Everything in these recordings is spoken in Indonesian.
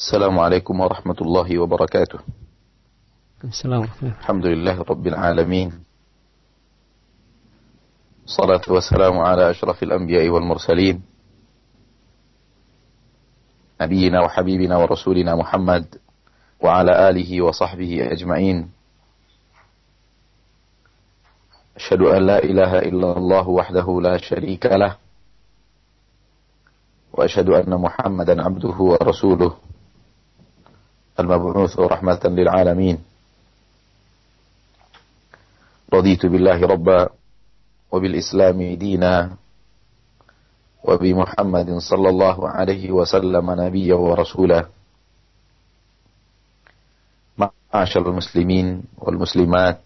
السلام عليكم ورحمة الله وبركاته. السلام الحمد لله رب العالمين. الصلاة والسلام على أشرف الأنبياء والمرسلين. نبينا وحبيبنا ورسولنا محمد وعلى آله وصحبه أجمعين. أشهد أن لا إله إلا الله وحده لا شريك له. وأشهد أن محمدا عبده ورسوله. المبعوث رحمة للعالمين رضيت بالله ربا وبالإسلام دينا وبمحمد صلى الله عليه وسلم نبيا ورسولا معاشر المسلمين والمسلمات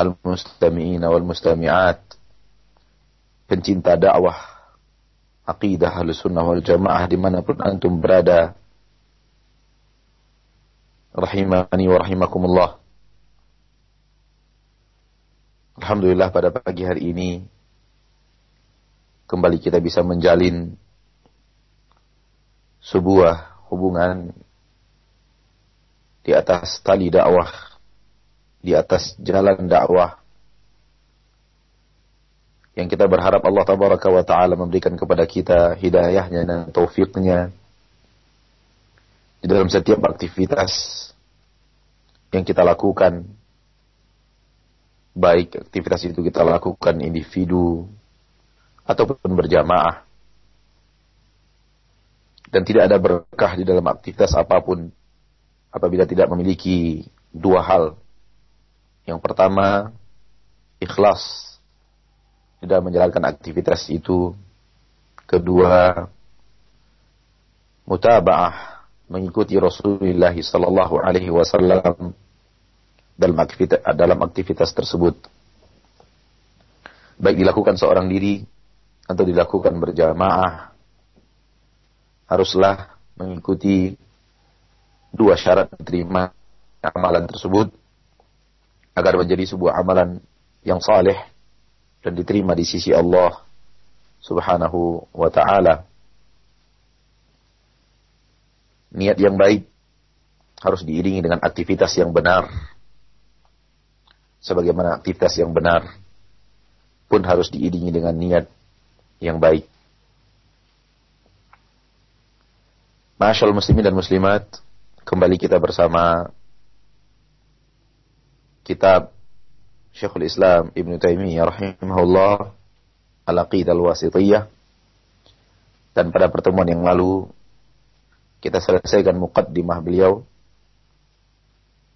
المستمعين والمستمعات pencinta dakwah akidah sunnah wal jamaah dimanapun antum berada rahimani wa rahimakumullah. Alhamdulillah pada pagi hari ini kembali kita bisa menjalin sebuah hubungan di atas tali dakwah, di atas jalan dakwah yang kita berharap Allah tabaraka wa taala memberikan kepada kita hidayahnya dan taufiknya di dalam setiap aktivitas yang kita lakukan. Baik aktivitas itu kita lakukan individu ataupun berjamaah. Dan tidak ada berkah di dalam aktivitas apa pun apabila tidak memiliki dua hal. Yang pertama ikhlas tidak menjalankan aktivitas itu. Kedua, mutabaah mengikuti Rasulullah sallallahu alaihi wasallam dalam aktivitas dalam aktivitas tersebut. Baik dilakukan seorang diri atau dilakukan berjamaah haruslah mengikuti dua syarat diterima amalan tersebut agar menjadi sebuah amalan yang saleh dan diterima di sisi Allah Subhanahu wa taala. Niat yang baik harus diiringi dengan aktivitas yang benar. Sebagaimana aktivitas yang benar pun harus diiringi dengan niat yang baik. Masyaallah muslimin dan muslimat, kembali kita bersama kitab Syekhul Islam Ibn Taimiyah rahimahullah Al-Aqidah Al-Wasitiyah dan pada pertemuan yang lalu kita selesaikan muqaddimah beliau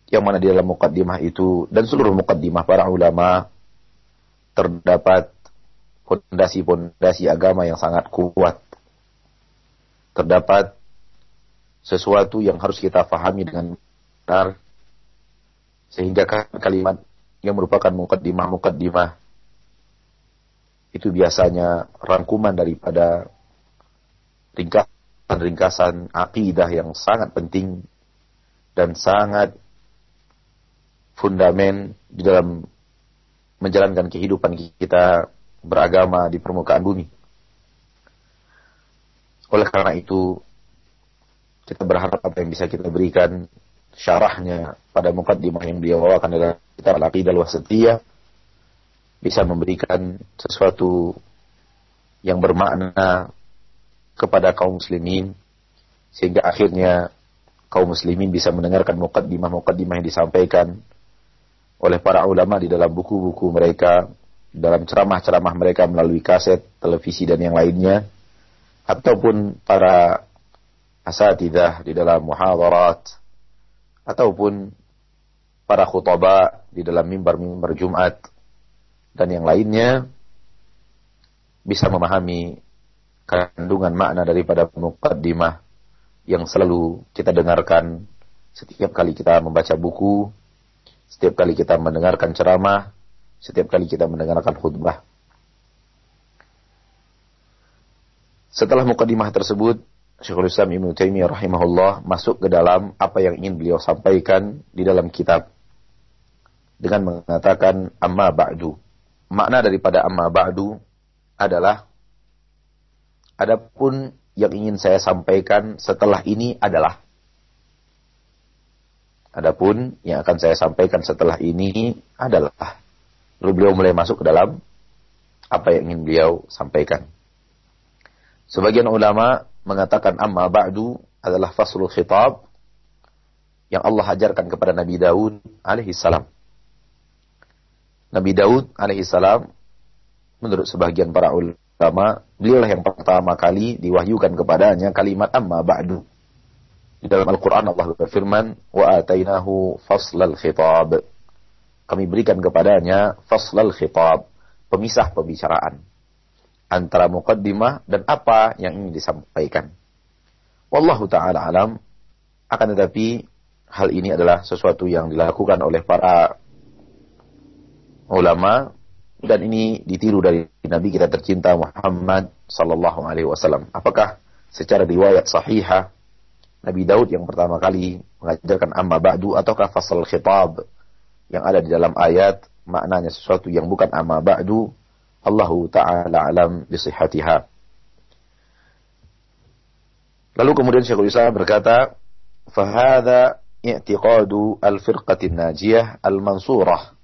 yang mana di dalam muqaddimah itu dan seluruh muqaddimah para ulama terdapat fondasi-fondasi agama yang sangat kuat. Terdapat sesuatu yang harus kita fahami dengan benar sehingga kalimat yang merupakan mukaddimah-mukaddimah itu biasanya rangkuman daripada ringkasan-ringkasan akidah yang sangat penting dan sangat fundamen di dalam menjalankan kehidupan kita beragama di permukaan bumi. Oleh karena itu, kita berharap apa yang bisa kita berikan syarahnya pada mukaddimah yang dia bawakan dalam kitab Al-Aqidah Al-Wasatiyah bisa memberikan sesuatu yang bermakna kepada kaum muslimin sehingga akhirnya kaum muslimin bisa mendengarkan mukaddimah-mukaddimah yang disampaikan oleh para ulama di dalam buku-buku mereka, dalam ceramah-ceramah mereka melalui kaset, televisi dan yang lainnya ataupun para asatidah di dalam muhadarat ataupun para khutbah di dalam mimbar-mimbar Jumat dan yang lainnya bisa memahami kandungan makna daripada mukaddimah yang selalu kita dengarkan setiap kali kita membaca buku, setiap kali kita mendengarkan ceramah, setiap kali kita mendengarkan khutbah. Setelah mukaddimah tersebut, Syekhul Islam Ibn Taimiyah rahimahullah masuk ke dalam apa yang ingin beliau sampaikan di dalam kitab dengan mengatakan amma ba'du. Makna daripada amma ba'du adalah adapun yang ingin saya sampaikan setelah ini adalah Adapun yang akan saya sampaikan setelah ini adalah lalu beliau mulai masuk ke dalam apa yang ingin beliau sampaikan. Sebagian ulama mengatakan amma ba'du adalah faslul khitab yang Allah ajarkan kepada Nabi Daud alaihi salam. Nabi Daud alaihi salam menurut sebagian para ulama, beliau yang pertama kali diwahyukan kepadanya kalimat amma ba'du. Di dalam Al-Quran Allah berfirman, Wa atainahu faslal khitab. Kami berikan kepadanya faslal khitab. Pemisah pembicaraan. Antara muqaddimah dan apa yang ingin disampaikan. Wallahu ta'ala alam. Akan tetapi, hal ini adalah sesuatu yang dilakukan oleh para ulama dan ini ditiru dari Nabi kita tercinta Muhammad sallallahu alaihi wasallam. Apakah secara riwayat sahihah Nabi Daud yang pertama kali mengajarkan amma ba'du ataukah fasal khitab yang ada di dalam ayat maknanya sesuatu yang bukan amma ba'du Allahu ta'ala alam bisihatiha. Lalu kemudian Syekhul Islam berkata, "Fahadha i'tiqadu al-firqatin najiyah al-mansurah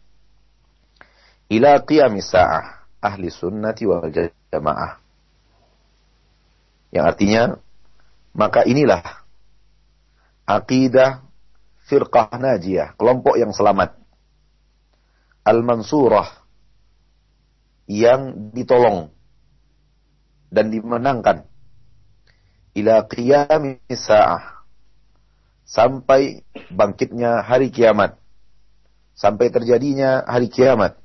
ila qiyamis sa'ah ahli sunnati wal jamaah." Yang artinya, maka inilah akidah firqah najiyah, kelompok yang selamat. Al-Mansurah yang ditolong dan dimenangkan. Ila qiyamis sa'ah sampai bangkitnya hari kiamat. Sampai terjadinya hari kiamat.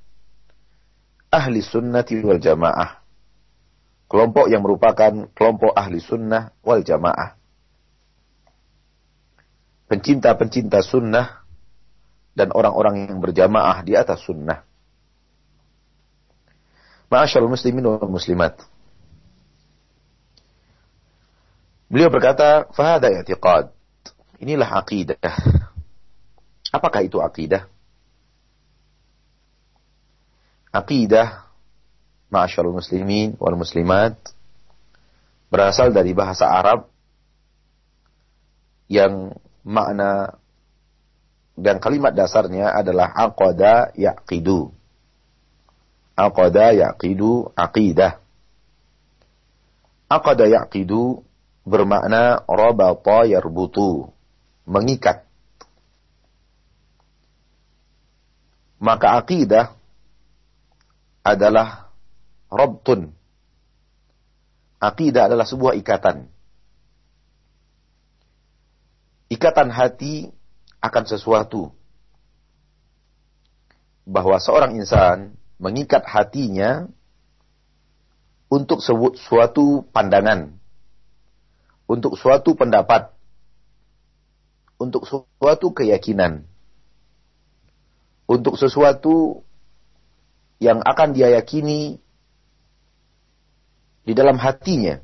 Ahli sunnati wal jamaah. Kelompok yang merupakan kelompok ahli sunnah wal jamaah pencinta-pencinta sunnah dan orang-orang yang berjamaah di atas sunnah. Ma'asyarul muslimin wal muslimat. Beliau berkata, "Fahada i'tiqad." Inilah akidah. Apakah itu akidah? Akidah, ma'asyarul muslimin wal muslimat, berasal dari bahasa Arab yang makna dan kalimat dasarnya adalah aqada yaqidu. Aqada yaqidu aqidah. Aqada yaqidu bermakna rabata yarbutu, mengikat. Maka aqidah adalah rabtun. Aqidah adalah sebuah ikatan ikatan hati akan sesuatu. Bahwa seorang insan mengikat hatinya untuk suatu pandangan, untuk suatu pendapat, untuk suatu keyakinan, untuk sesuatu yang akan dia yakini di dalam hatinya.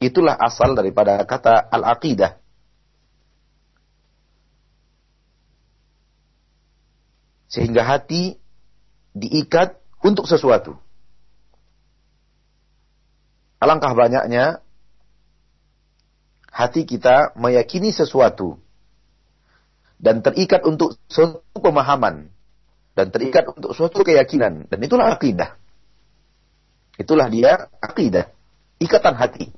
Itulah asal daripada kata al-aqidah. Sehingga hati diikat untuk sesuatu. Alangkah banyaknya hati kita meyakini sesuatu dan terikat untuk suatu pemahaman dan terikat untuk suatu keyakinan dan itulah akidah. Itulah dia akidah, ikatan hati.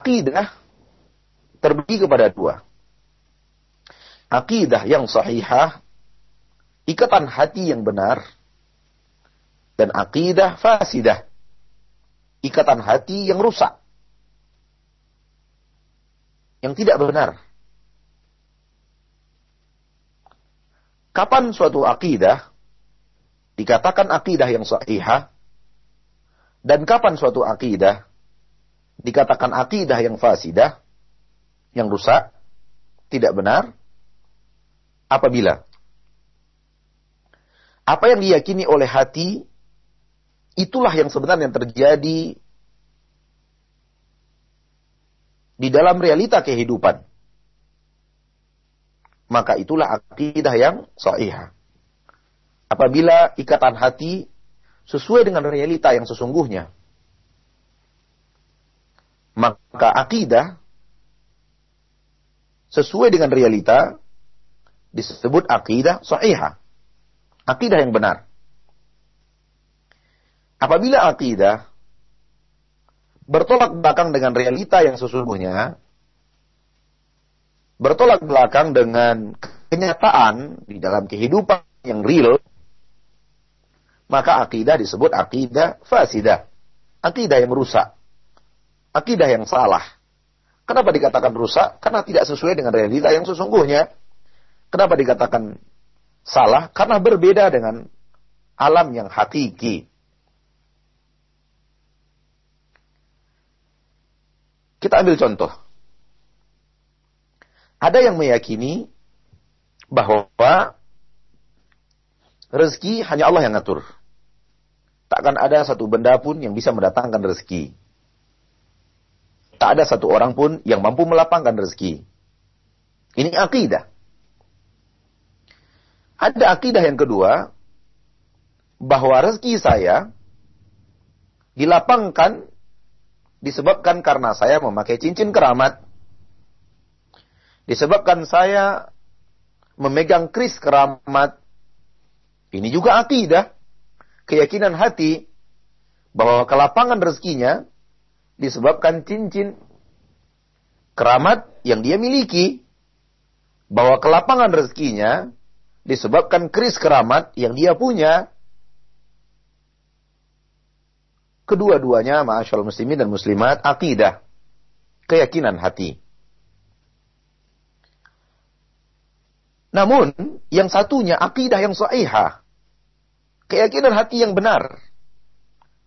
Akidah terbagi kepada dua akidah yang sahihah, ikatan hati yang benar, dan akidah fasidah, ikatan hati yang rusak, yang tidak benar. Kapan suatu akidah dikatakan akidah yang sahihah, dan kapan suatu akidah dikatakan akidah yang fasidah, yang rusak, tidak benar, apabila apa yang diyakini oleh hati itulah yang sebenarnya terjadi di dalam realita kehidupan. Maka itulah akidah yang sahih. Apabila ikatan hati sesuai dengan realita yang sesungguhnya. Maka akidah sesuai dengan realita disebut akidah sahihah. Akidah yang benar. Apabila akidah bertolak belakang dengan realita yang sesungguhnya, bertolak belakang dengan kenyataan di dalam kehidupan yang real, maka akidah disebut akidah fasidah. Akidah yang rusak. Akidah yang salah. Kenapa dikatakan rusak? Karena tidak sesuai dengan realita yang sesungguhnya. Kenapa dikatakan salah? Karena berbeda dengan alam yang hakiki. Kita ambil contoh. Ada yang meyakini bahwa rezeki hanya Allah yang ngatur. Takkan ada satu benda pun yang bisa mendatangkan rezeki. Tak ada satu orang pun yang mampu melapangkan rezeki. Ini akidah. Ada akidah yang kedua, bahwa rezeki saya dilapangkan disebabkan karena saya memakai cincin keramat. Disebabkan saya memegang kris keramat. Ini juga akidah. Keyakinan hati bahwa kelapangan rezekinya disebabkan cincin keramat yang dia miliki. Bahwa kelapangan rezekinya disebabkan kris keramat yang dia punya. Kedua-duanya, ma'asyal muslimin dan muslimat, akidah. Keyakinan hati. Namun, yang satunya akidah yang sahihah. Keyakinan hati yang benar.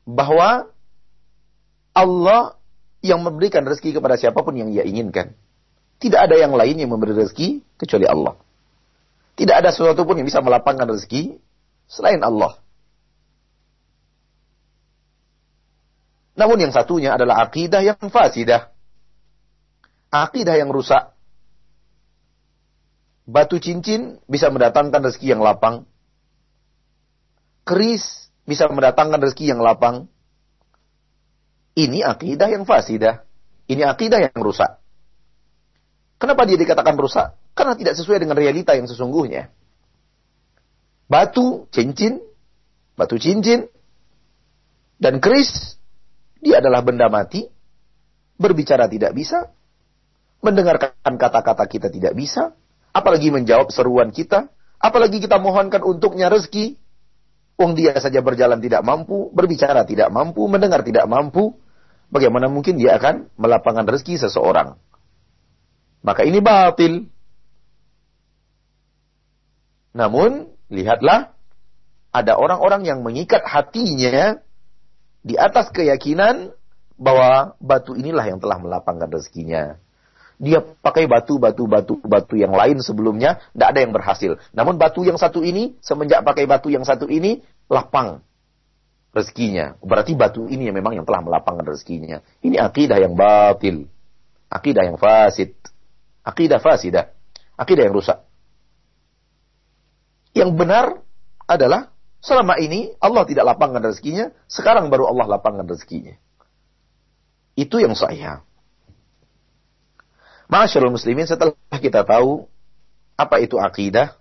Bahwa Allah yang memberikan rezeki kepada siapa pun yang ia inginkan. Tidak ada yang lain yang memberi rezeki kecuali Allah. Tidak ada sesuatu pun yang bisa melapangkan rezeki selain Allah. Namun yang satunya adalah akidah yang fasidah. Akidah yang rusak. Batu cincin bisa mendatangkan rezeki yang lapang. Keris bisa mendatangkan rezeki yang lapang. Ini akidah yang fasidah. Ini akidah yang rusak. Kenapa dia dikatakan rusak? Karena tidak sesuai dengan realita yang sesungguhnya. Batu, cincin, batu cincin, dan keris, dia adalah benda mati, berbicara tidak bisa, mendengarkan kata-kata kita tidak bisa, apalagi menjawab seruan kita, apalagi kita mohonkan untuknya rezeki, Wong dia saja berjalan tidak mampu, berbicara tidak mampu, mendengar tidak mampu, bagaimana mungkin dia akan melapangkan rezeki seseorang? Maka ini batil. Namun, lihatlah, ada orang-orang yang mengikat hatinya di atas keyakinan bahwa batu inilah yang telah melapangkan rezekinya. Dia pakai batu, batu, batu, batu yang lain sebelumnya, tidak ada yang berhasil. Namun batu yang satu ini, semenjak pakai batu yang satu ini, lapang rezekinya. Berarti batu ini yang memang yang telah melapangkan rezekinya. Ini akidah yang batil. Akidah yang fasid. Akidah fasidah. Akidah yang rusak. Yang benar adalah selama ini Allah tidak lapangkan rezekinya, sekarang baru Allah lapangkan rezekinya. Itu yang saya. Masyaallah muslimin setelah kita tahu apa itu akidah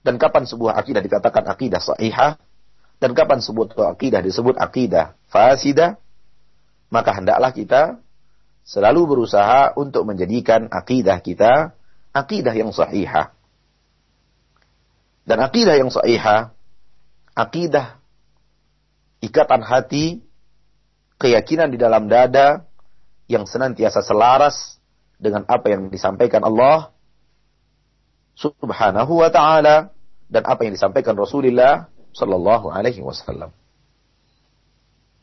dan kapan sebuah akidah dikatakan akidah sahihah dan kapan sebut akidah disebut akidah fasidah, maka hendaklah kita selalu berusaha untuk menjadikan akidah kita akidah yang sahihah. Dan akidah yang sahihah, akidah ikatan hati, keyakinan di dalam dada yang senantiasa selaras dengan apa yang disampaikan Allah Subhanahu wa taala dan apa yang disampaikan Rasulullah Sallallahu Alaihi Wasallam.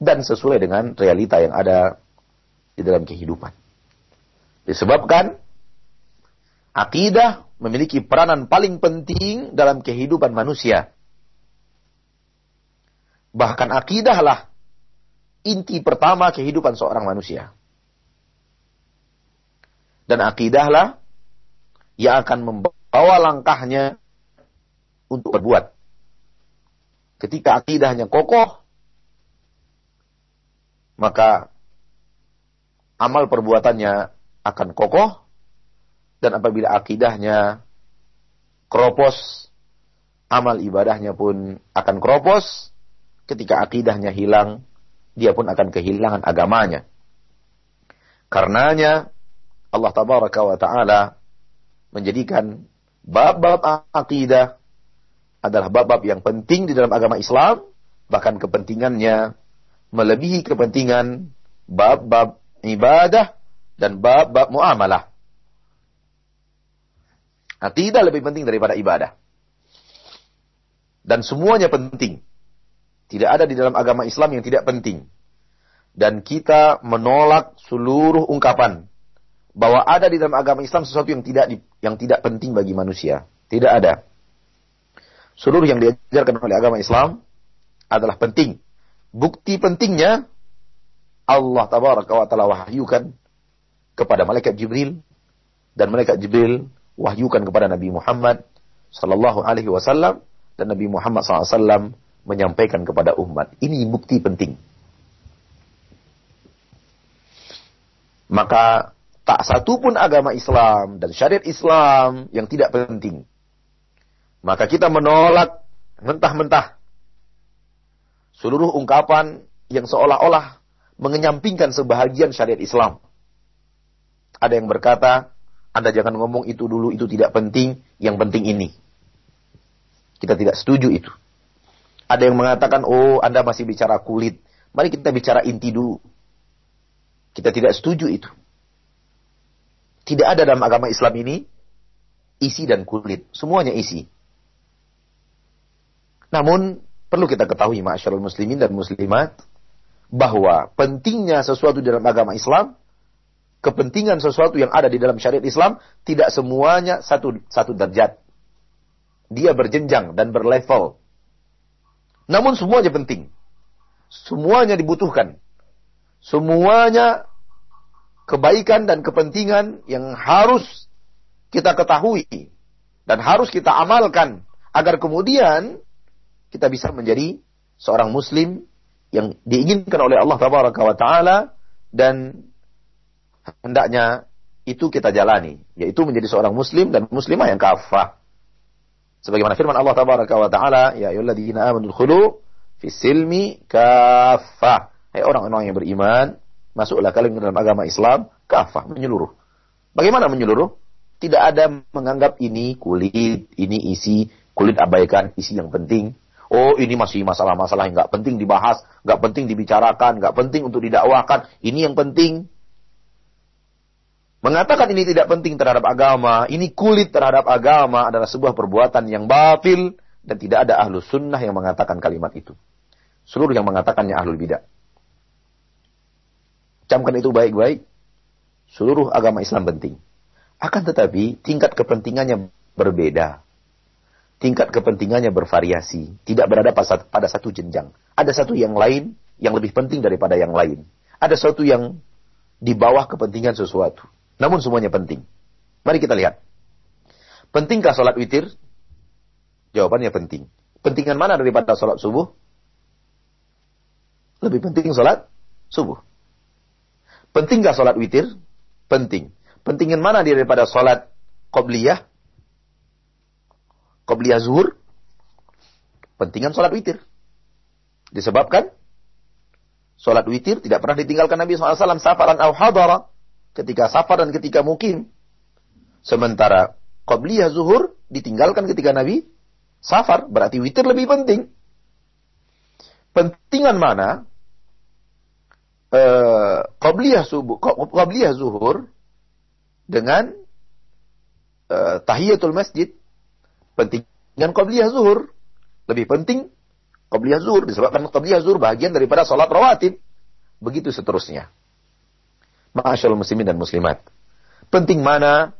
Dan sesuai dengan realita yang ada di dalam kehidupan. Disebabkan akidah memiliki peranan paling penting dalam kehidupan manusia. Bahkan akidahlah inti pertama kehidupan seorang manusia. Dan akidahlah yang akan membawa langkahnya untuk berbuat ketika akidahnya kokoh, maka amal perbuatannya akan kokoh dan apabila akidahnya keropos, amal ibadahnya pun akan keropos. Ketika akidahnya hilang, dia pun akan kehilangan agamanya. Karenanya Allah tabaraka wa taala menjadikan bab-bab akidah adalah bab-bab yang penting di dalam agama Islam, bahkan kepentingannya melebihi kepentingan bab-bab ibadah dan bab-bab muamalah. Akidah lebih penting daripada ibadah. Dan semuanya penting. Tidak ada di dalam agama Islam yang tidak penting. Dan kita menolak seluruh ungkapan bahwa ada di dalam agama Islam sesuatu yang tidak yang tidak penting bagi manusia. Tidak ada. Seluruh yang diajarkan oleh agama Islam adalah penting. Bukti pentingnya Allah tabaraka wa taala wahyukan kepada malaikat Jibril dan malaikat Jibril wahyukan kepada Nabi Muhammad sallallahu alaihi wasallam dan Nabi Muhammad SAW menyampaikan kepada umat. Ini bukti penting. Maka tak satu pun agama Islam dan syariat Islam yang tidak penting. Maka kita menolak mentah-mentah seluruh ungkapan yang seolah-olah mengenyampingkan sebahagian syariat Islam. Ada yang berkata, Anda jangan ngomong itu dulu, itu tidak penting, yang penting ini. Kita tidak setuju itu. Ada yang mengatakan, oh Anda masih bicara kulit. Mari kita bicara inti dulu. Kita tidak setuju itu. Tidak ada dalam agama Islam ini isi dan kulit. Semuanya isi. Namun, perlu kita ketahui masyarakat muslimin dan muslimat, bahwa pentingnya sesuatu dalam agama Islam, kepentingan sesuatu yang ada di dalam syariat Islam, tidak semuanya satu, satu derajat. Dia berjenjang dan berlevel. Namun semuanya penting. Semuanya dibutuhkan. Semuanya kebaikan dan kepentingan yang harus kita ketahui dan harus kita amalkan agar kemudian kita bisa menjadi seorang muslim yang diinginkan oleh Allah taala dan hendaknya itu kita jalani yaitu menjadi seorang muslim dan muslimah yang kafah sebagaimana firman Allah taala ya ayyuhalladzina amanu khulu fis silmi kafah hai orang-orang yang beriman Masuklah kalian dalam agama Islam, kafah, menyeluruh. Bagaimana menyeluruh? Tidak ada menganggap ini kulit, ini isi, kulit abaikan, isi yang penting. Oh ini masih masalah-masalah yang nggak penting dibahas, nggak penting dibicarakan, nggak penting untuk didakwakan. Ini yang penting. Mengatakan ini tidak penting terhadap agama, ini kulit terhadap agama adalah sebuah perbuatan yang batil dan tidak ada ahlu sunnah yang mengatakan kalimat itu. Seluruh yang mengatakannya ahlul bidah. Camkan itu baik-baik. Seluruh agama Islam penting. Akan tetapi tingkat kepentingannya berbeda. Tingkat kepentingannya bervariasi. Tidak berada pada satu jenjang. Ada satu yang lain yang lebih penting daripada yang lain. Ada satu yang di bawah kepentingan sesuatu. Namun semuanya penting. Mari kita lihat. Pentingkah sholat witir? Jawabannya penting. Pentingan mana daripada sholat subuh? Lebih penting sholat subuh. Penting gak sholat witir? Penting. Pentingin mana daripada sholat qobliyah? Qobliyah zuhur? Pentingan sholat witir. Disebabkan sholat witir tidak pernah ditinggalkan Nabi SAW safaran au hadara. Ketika safar dan ketika mukim. Sementara qobliyah zuhur ditinggalkan ketika Nabi safar. Berarti witir lebih penting. Pentingan mana? uh, qabliyah subuh qabliyah zuhur dengan uh, tahiyatul masjid pentingan qabliyah zuhur lebih penting qabliyah zuhur disebabkan qabliyah zuhur bagian daripada salat rawatib begitu seterusnya Masyaallah muslimin dan muslimat. Penting mana?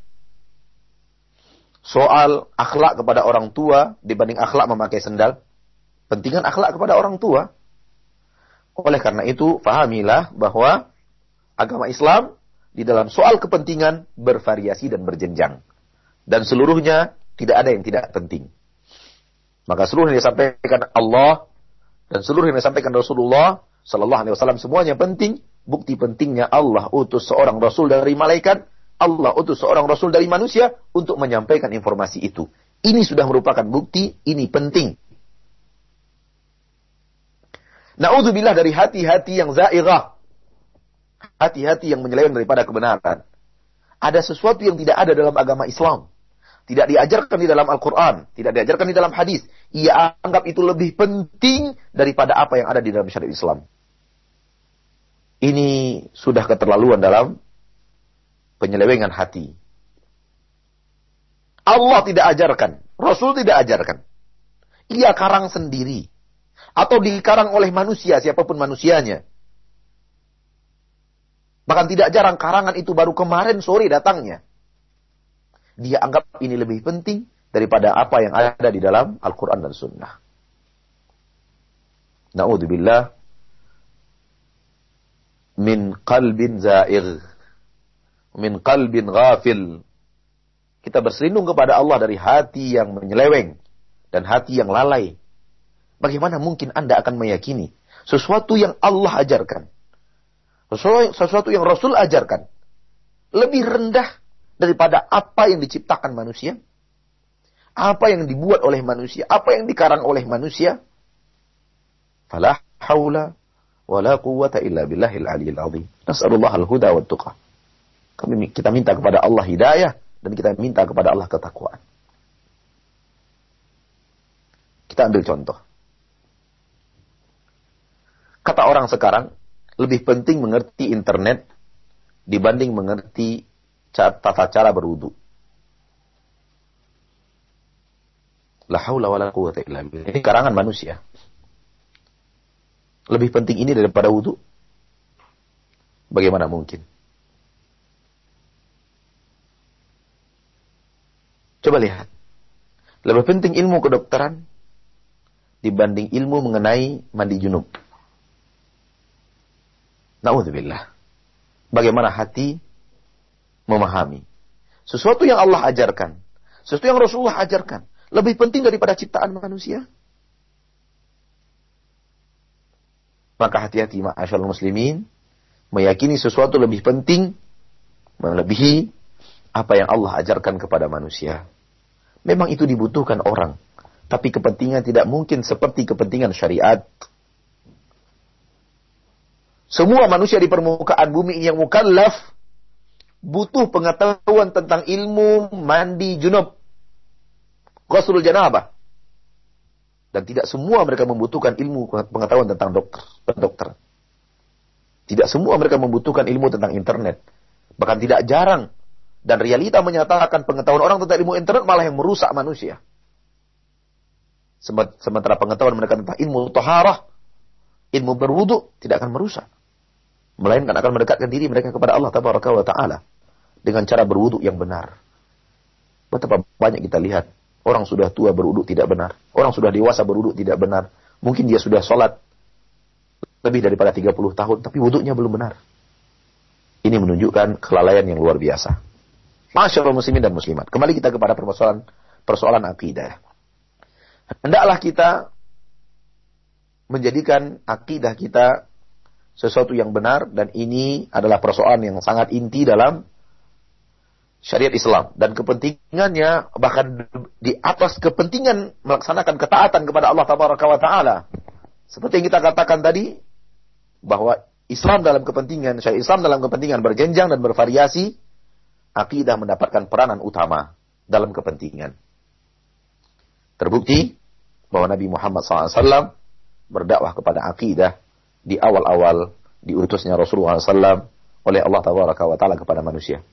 Soal akhlak kepada orang tua dibanding akhlak memakai sendal. Pentingan akhlak kepada orang tua. Oleh karena itu, fahamilah bahwa agama Islam di dalam soal kepentingan bervariasi dan berjenjang. Dan seluruhnya tidak ada yang tidak penting. Maka seluruh yang disampaikan Allah dan seluruh yang disampaikan Rasulullah Sallallahu Alaihi Wasallam semuanya penting bukti pentingnya Allah utus seorang rasul dari malaikat, Allah utus seorang rasul dari manusia untuk menyampaikan informasi itu. Ini sudah merupakan bukti, ini penting. Na'udzubillah dari hati-hati yang zairah. Hati-hati yang menyeleweng daripada kebenaran. Ada sesuatu yang tidak ada dalam agama Islam. Tidak diajarkan di dalam Al-Quran. Tidak diajarkan di dalam hadis. Ia anggap itu lebih penting daripada apa yang ada di dalam syariat Islam. Ini sudah keterlaluan dalam penyelewengan hati. Allah tidak ajarkan. Rasul tidak ajarkan. Ia karang sendiri. Atau dikarang oleh manusia, siapa pun manusianya. Bahkan tidak jarang karangan itu baru kemarin sore datangnya. Dia anggap ini lebih penting daripada apa yang ada di dalam Al-Quran dan Sunnah. Na'udzubillah min qalbin za'ir. Min qalbin ghafil. Kita berselindung kepada Allah dari hati yang menyeleweng dan hati yang lalai. Bagaimana mungkin Anda akan meyakini sesuatu yang Allah ajarkan, sesuatu yang Rasul ajarkan, lebih rendah daripada apa yang diciptakan manusia, apa yang dibuat oleh manusia, apa yang dikarang oleh manusia. Fala haula wala quwwata illa billahil aliyil azim. Nas'alullah al-huda wa tuqa. Kami kita minta kepada Allah hidayah dan kita minta kepada Allah ketakwaan. Kita ambil contoh. Kata orang sekarang, lebih penting mengerti internet dibanding mengerti tata cara berwudu. La haula wala quwwata illa billah. Ini karangan manusia. Lebih penting ini daripada wudu? Bagaimana mungkin? Coba lihat. Lebih penting ilmu kedokteran dibanding ilmu mengenai mandi junub. Nauzubillah. Bagaimana hati memahami sesuatu yang Allah ajarkan, sesuatu yang Rasulullah ajarkan, lebih penting daripada ciptaan manusia? Maka hati-hati ma'asyal muslimin, meyakini sesuatu lebih penting, melebihi apa yang Allah ajarkan kepada manusia. Memang itu dibutuhkan orang. Tapi kepentingan tidak mungkin seperti kepentingan syariat. Semua manusia di permukaan bumi yang mukallaf butuh pengetahuan tentang ilmu mandi junub. Ghuslul janabah. Dan tidak semua mereka membutuhkan ilmu pengetahuan tentang dokter. dokter. Tidak semua mereka membutuhkan ilmu tentang internet. Bahkan tidak jarang dan realita menyatakan pengetahuan orang tentang ilmu internet malah yang merusak manusia. Sementara pengetahuan mereka tentang ilmu toharah, ilmu berwudu tidak akan merusak. Melainkan akan mendekatkan diri mereka kepada Allah Ta'ala. Dengan cara berwudu yang benar. Betapa banyak kita lihat. Orang sudah tua berwudu tidak benar. Orang sudah dewasa berwudu tidak benar. Mungkin dia sudah sholat lebih daripada 30 tahun, tapi wudhunya belum benar. Ini menunjukkan kelalaian yang luar biasa. Masyaallah muslimin dan muslimat. Kembali kita kepada persoalan persoalan akidah. Hendaklah kita menjadikan akidah kita sesuatu yang benar dan ini adalah persoalan yang sangat inti dalam syariat Islam dan kepentingannya bahkan di atas kepentingan melaksanakan ketaatan kepada Allah taala. Seperti yang kita katakan tadi bahwa Islam dalam kepentingan syariat Islam dalam kepentingan berjenjang dan bervariasi akidah mendapatkan peranan utama dalam kepentingan. Terbukti bahwa Nabi Muhammad SAW berdakwah kepada akidah di awal-awal diutusnya Rasulullah SAW oleh Allah Taala kepada manusia.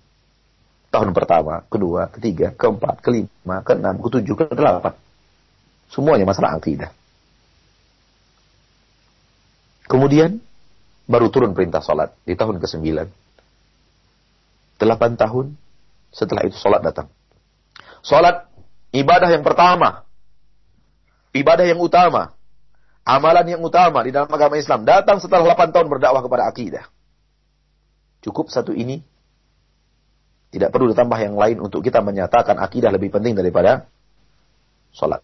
Tahun pertama, kedua, ketiga, keempat, kelima, keenam, ketujuh, kedelapan. Semuanya masalah akidah. Kemudian baru turun perintah salat di tahun ke-9 Delapan tahun setelah itu sholat datang. Sholat ibadah yang pertama. Ibadah yang utama. Amalan yang utama di dalam agama Islam. Datang setelah delapan tahun berdakwah kepada akidah. Cukup satu ini. Tidak perlu ditambah yang lain untuk kita menyatakan akidah lebih penting daripada sholat.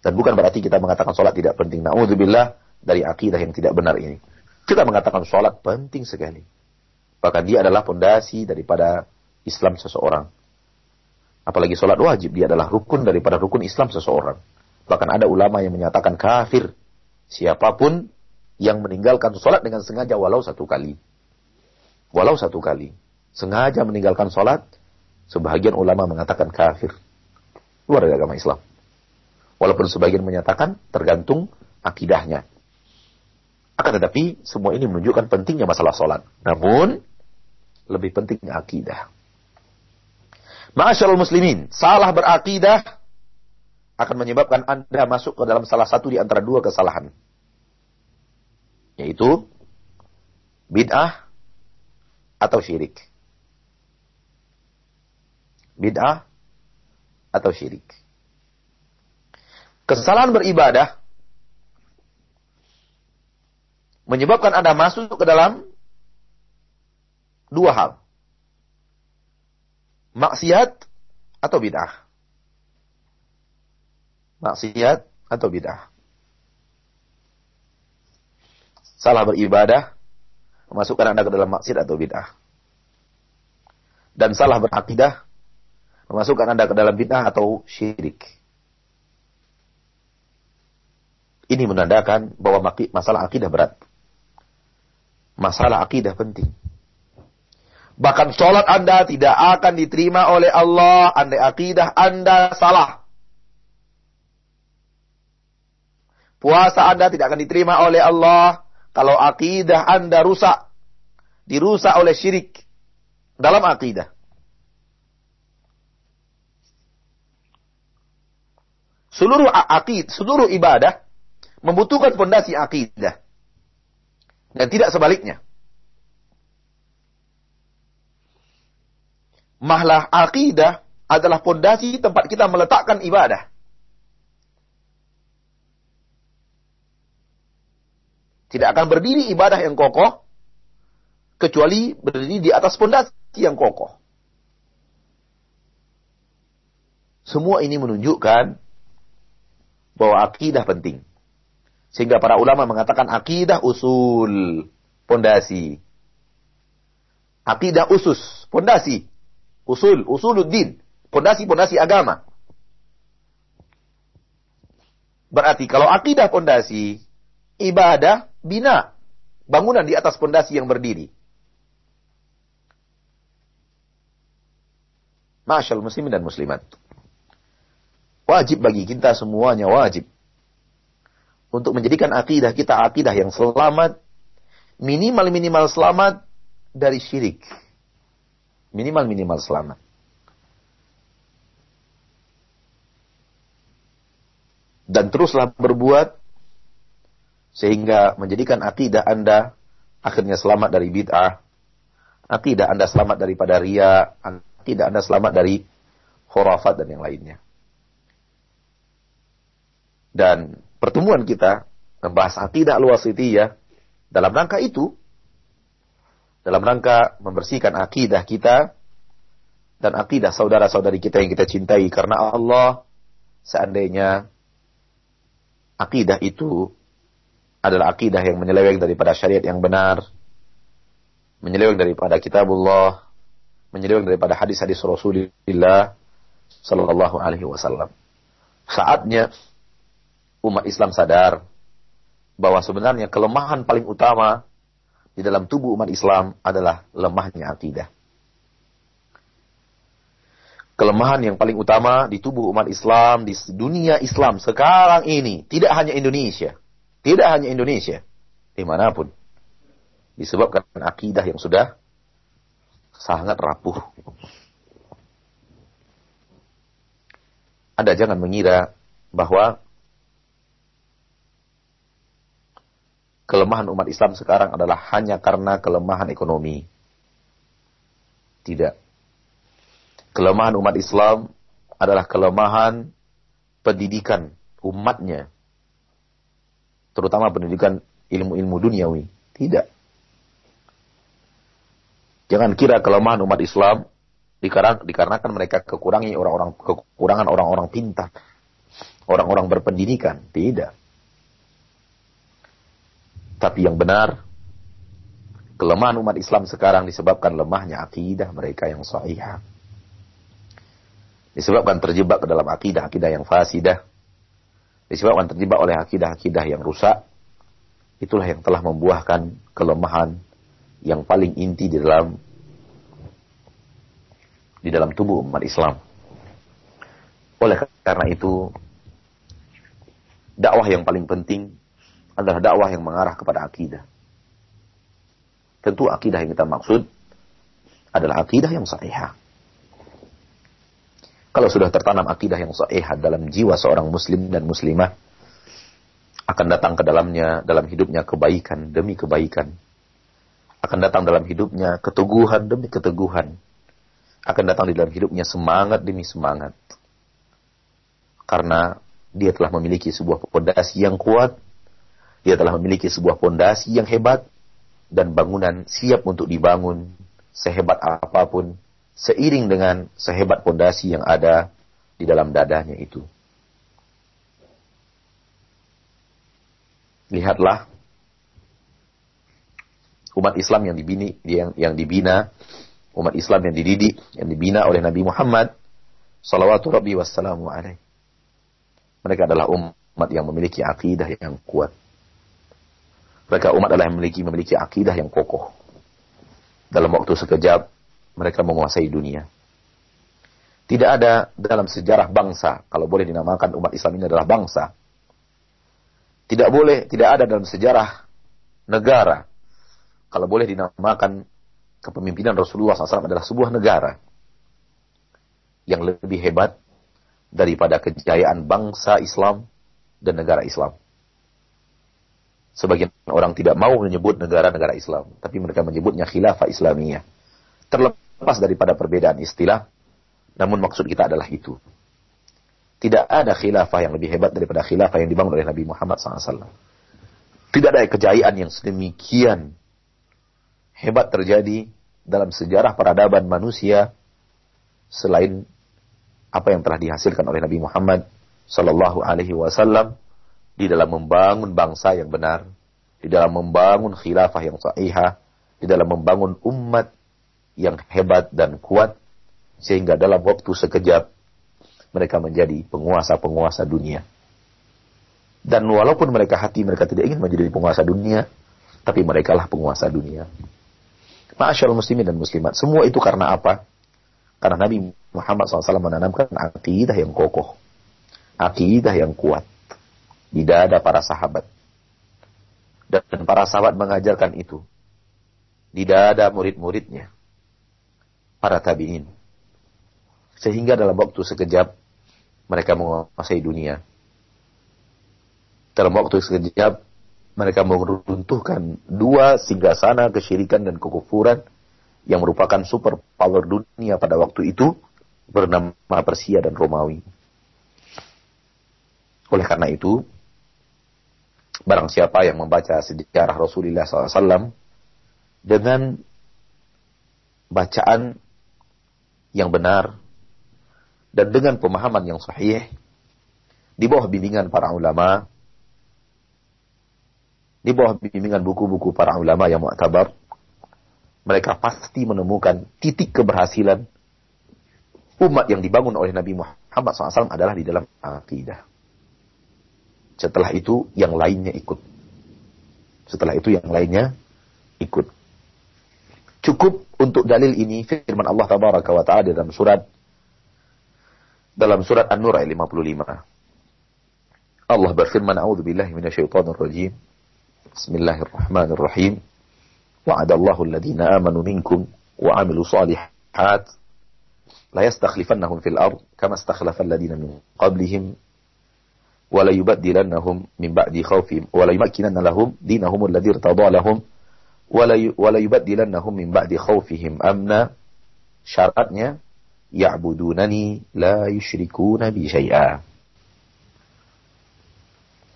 Dan bukan berarti kita mengatakan sholat tidak penting. Na'udzubillah dari akidah yang tidak benar ini. Kita mengatakan sholat penting sekali. Bahkan dia adalah pondasi daripada Islam seseorang. Apalagi sholat wajib, dia adalah rukun daripada rukun Islam seseorang. Bahkan ada ulama yang menyatakan kafir. Siapa pun yang meninggalkan sholat dengan sengaja walau satu kali. Walau satu kali. Sengaja meninggalkan sholat, sebagian ulama mengatakan kafir. Luar dari agama Islam. Walaupun sebagian menyatakan tergantung akidahnya. Akan tetapi, semua ini menunjukkan pentingnya masalah sholat. Namun, lebih penting akidah. Ma'asyarul muslimin, salah berakidah akan menyebabkan Anda masuk ke dalam salah satu di antara dua kesalahan. Yaitu bid'ah atau syirik. Bid'ah atau syirik. Kesalahan beribadah menyebabkan Anda masuk ke dalam dua hal. Maksiat atau bid'ah maksiat atau bid'ah. Salah beribadah memasukkan Anda ke dalam maksiat atau bid'ah. Dan salah berakidah memasukkan Anda ke dalam bid'ah atau syirik. Ini menandakan bahwa masalah akidah berat. Masalah akidah penting. Bahkan sholat Anda tidak akan diterima oleh Allah andai akidah Anda salah. Puasa Anda tidak akan diterima oleh Allah kalau akidah Anda rusak. Dirusak oleh syirik dalam akidah. Seluruh akid, seluruh ibadah membutuhkan fondasi akidah. Dan tidak sebaliknya. Mahlah akidah adalah fondasi tempat kita meletakkan ibadah. Tidak akan berdiri ibadah yang kokoh kecuali berdiri di atas pondasi yang kokoh. Semua ini menunjukkan bahwa akidah penting. Sehingga para ulama mengatakan akidah usul, pondasi. Akidah usus, pondasi. Usul, usuluddin, pondasi-pondasi agama. Berarti kalau akidah pondasi, ibadah bina bangunan di atas pondasi yang berdiri. Masyal muslimin dan muslimat. Wajib bagi kita semuanya wajib. Untuk menjadikan akidah kita akidah yang selamat. Minimal-minimal selamat dari syirik. Minimal-minimal selamat. Dan teruslah berbuat sehingga menjadikan akidah Anda akhirnya selamat dari bid'ah, akidah Anda selamat daripada ria, akidah Anda selamat dari khurafat dan yang lainnya. Dan pertemuan kita membahas akidah al-wasitiyah dalam rangka itu dalam rangka membersihkan akidah kita dan akidah saudara-saudari kita yang kita cintai karena Allah seandainya akidah itu adalah akidah yang menyeleweng daripada syariat yang benar, menyeleweng daripada kitabullah, menyeleweng daripada hadis-hadis Rasulullah sallallahu alaihi wasallam. Saatnya umat Islam sadar bahwa sebenarnya kelemahan paling utama di dalam tubuh umat Islam adalah lemahnya akidah. Kelemahan yang paling utama di tubuh umat Islam, di dunia Islam sekarang ini, tidak hanya Indonesia, tidak hanya Indonesia, di mana pun. Disebabkan akidah yang sudah sangat rapuh. Anda jangan mengira bahwa kelemahan umat Islam sekarang adalah hanya karena kelemahan ekonomi. Tidak. Kelemahan umat Islam adalah kelemahan pendidikan umatnya terutama pendidikan ilmu-ilmu duniawi. Tidak. Jangan kira kelemahan umat Islam dikarenakan mereka kekurangi orang-orang kekurangan orang-orang pintar, orang-orang berpendidikan. Tidak. Tapi yang benar, Kelemahan umat Islam sekarang disebabkan lemahnya akidah mereka yang sahih. Disebabkan terjebak ke dalam akidah-akidah yang fasidah. Disebabkan terjebak oleh akidah-akidah yang rusak. Itulah yang telah membuahkan kelemahan yang paling inti di dalam di dalam tubuh umat Islam. Oleh karena itu, dakwah yang paling penting adalah dakwah yang mengarah kepada akidah. Tentu akidah yang kita maksud adalah akidah yang sahih. Kalau sudah tertanam akidah yang sahih dalam jiwa seorang muslim dan muslimah, akan datang ke dalamnya, dalam hidupnya kebaikan demi kebaikan. Akan datang dalam hidupnya keteguhan demi keteguhan. Akan datang di dalam hidupnya semangat demi semangat. Karena dia telah memiliki sebuah pondasi yang kuat, dia telah memiliki sebuah pondasi yang hebat, dan bangunan siap untuk dibangun sehebat apa pun, seiring dengan sehebat pondasi yang ada di dalam dadanya itu. Lihatlah umat Islam yang dibini yang, yang dibina, umat Islam yang dididik, yang dibina oleh Nabi Muhammad sallallahu rabbi. Mereka adalah umat yang memiliki akidah yang kuat. Mereka umat adalah yang memiliki memiliki akidah yang kokoh. Dalam waktu sekejap mereka menguasai dunia. Tidak ada dalam sejarah bangsa, kalau boleh dinamakan umat Islam ini adalah bangsa. Tidak boleh, tidak ada dalam sejarah negara, kalau boleh dinamakan kepemimpinan Rasulullah SAW adalah sebuah negara yang lebih hebat daripada kejayaan bangsa Islam dan negara Islam. Sebagian orang tidak mau menyebut negara-negara Islam, tapi mereka menyebutnya khilafah Islamiyah. Terlepas daripada perbedaan istilah, namun maksud kita adalah itu. Tidak ada khilafah yang lebih hebat daripada khilafah yang dibangun oleh Nabi Muhammad SAW. Tidak ada kejayaan yang sedemikian hebat terjadi dalam sejarah peradaban manusia selain apa yang telah dihasilkan oleh Nabi Muhammad Sallallahu Alaihi Wasallam di dalam membangun bangsa yang benar, di dalam membangun khilafah yang sahihah, di dalam membangun umat yang hebat dan kuat, sehingga dalam waktu sekejap mereka menjadi penguasa-penguasa dunia. Dan walaupun mereka hati mereka tidak ingin menjadi penguasa dunia, tapi mereka lah penguasa dunia. Masyaallah muslimin dan muslimat, semua itu karena apa? Karena Nabi Muhammad SAW menanamkan akidah yang kokoh. Akidah yang kuat. Di dada para sahabat. Dan para sahabat mengajarkan itu. Di dada murid-muridnya. Para tabi'in. Sehingga dalam waktu sekejap, mereka menguasai dunia. Dalam waktu sekejap, mereka meruntuhkan dua singgasana kesyirikan dan kekufuran yang merupakan super power dunia pada waktu itu bernama Persia dan Romawi. Oleh karena itu, barang siapa yang membaca sejarah Rasulullah SAW dengan bacaan yang benar dan dengan pemahaman yang sahih di bawah bimbingan para ulama, di bawah bimbingan buku-buku para ulama yang mu'tabar, mereka pasti menemukan titik keberhasilan umat yang dibangun oleh Nabi Muhammad SAW adalah di dalam akidah. Setelah itu yang lainnya ikut. Setelah itu yang lainnya ikut. Cukup untuk dalil ini firman Allah Tabaraka wa taala dalam surat dalam surat An-Nur ayat 55. Allah berfirman, "A'udzu billahi minasyaitonir rajim. Bismillahirrahmanirrahim. Wa'adallahu alladziina aamanu minkum wa 'amilu shalihat la yastakhlifannahum fil ard kama istakhlafa alladziina min qablihim ولا la yubaddilannahum min ba'di khawfihim. Wa la yumakkinanna lahum dinahum alladhi ولا ولا wa la yubaddilannahum min ba'di khawfihim. Amna syaratnya ya'budunani la yushrikuna bi syai'a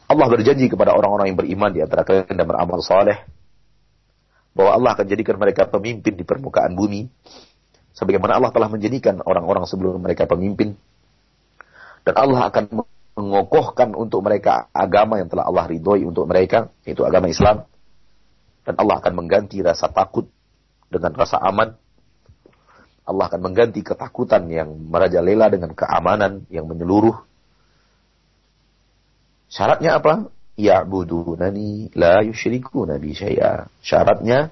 Allah berjanji kepada orang-orang yang beriman di antara kalian dan beramal saleh bahwa Allah akan jadikan mereka pemimpin di permukaan bumi. Sebagaimana Allah telah menjadikan orang-orang sebelum mereka pemimpin. Dan Allah akan mengokohkan untuk mereka agama yang telah Allah ridhoi untuk mereka yaitu agama Islam Dan Allah akan mengganti rasa takut dengan rasa aman. Allah akan mengganti ketakutan yang merajalela dengan keamanan yang menyeluruh. Syaratnya apa? Ya'budunani la yushriku nabi syai'a. Syaratnya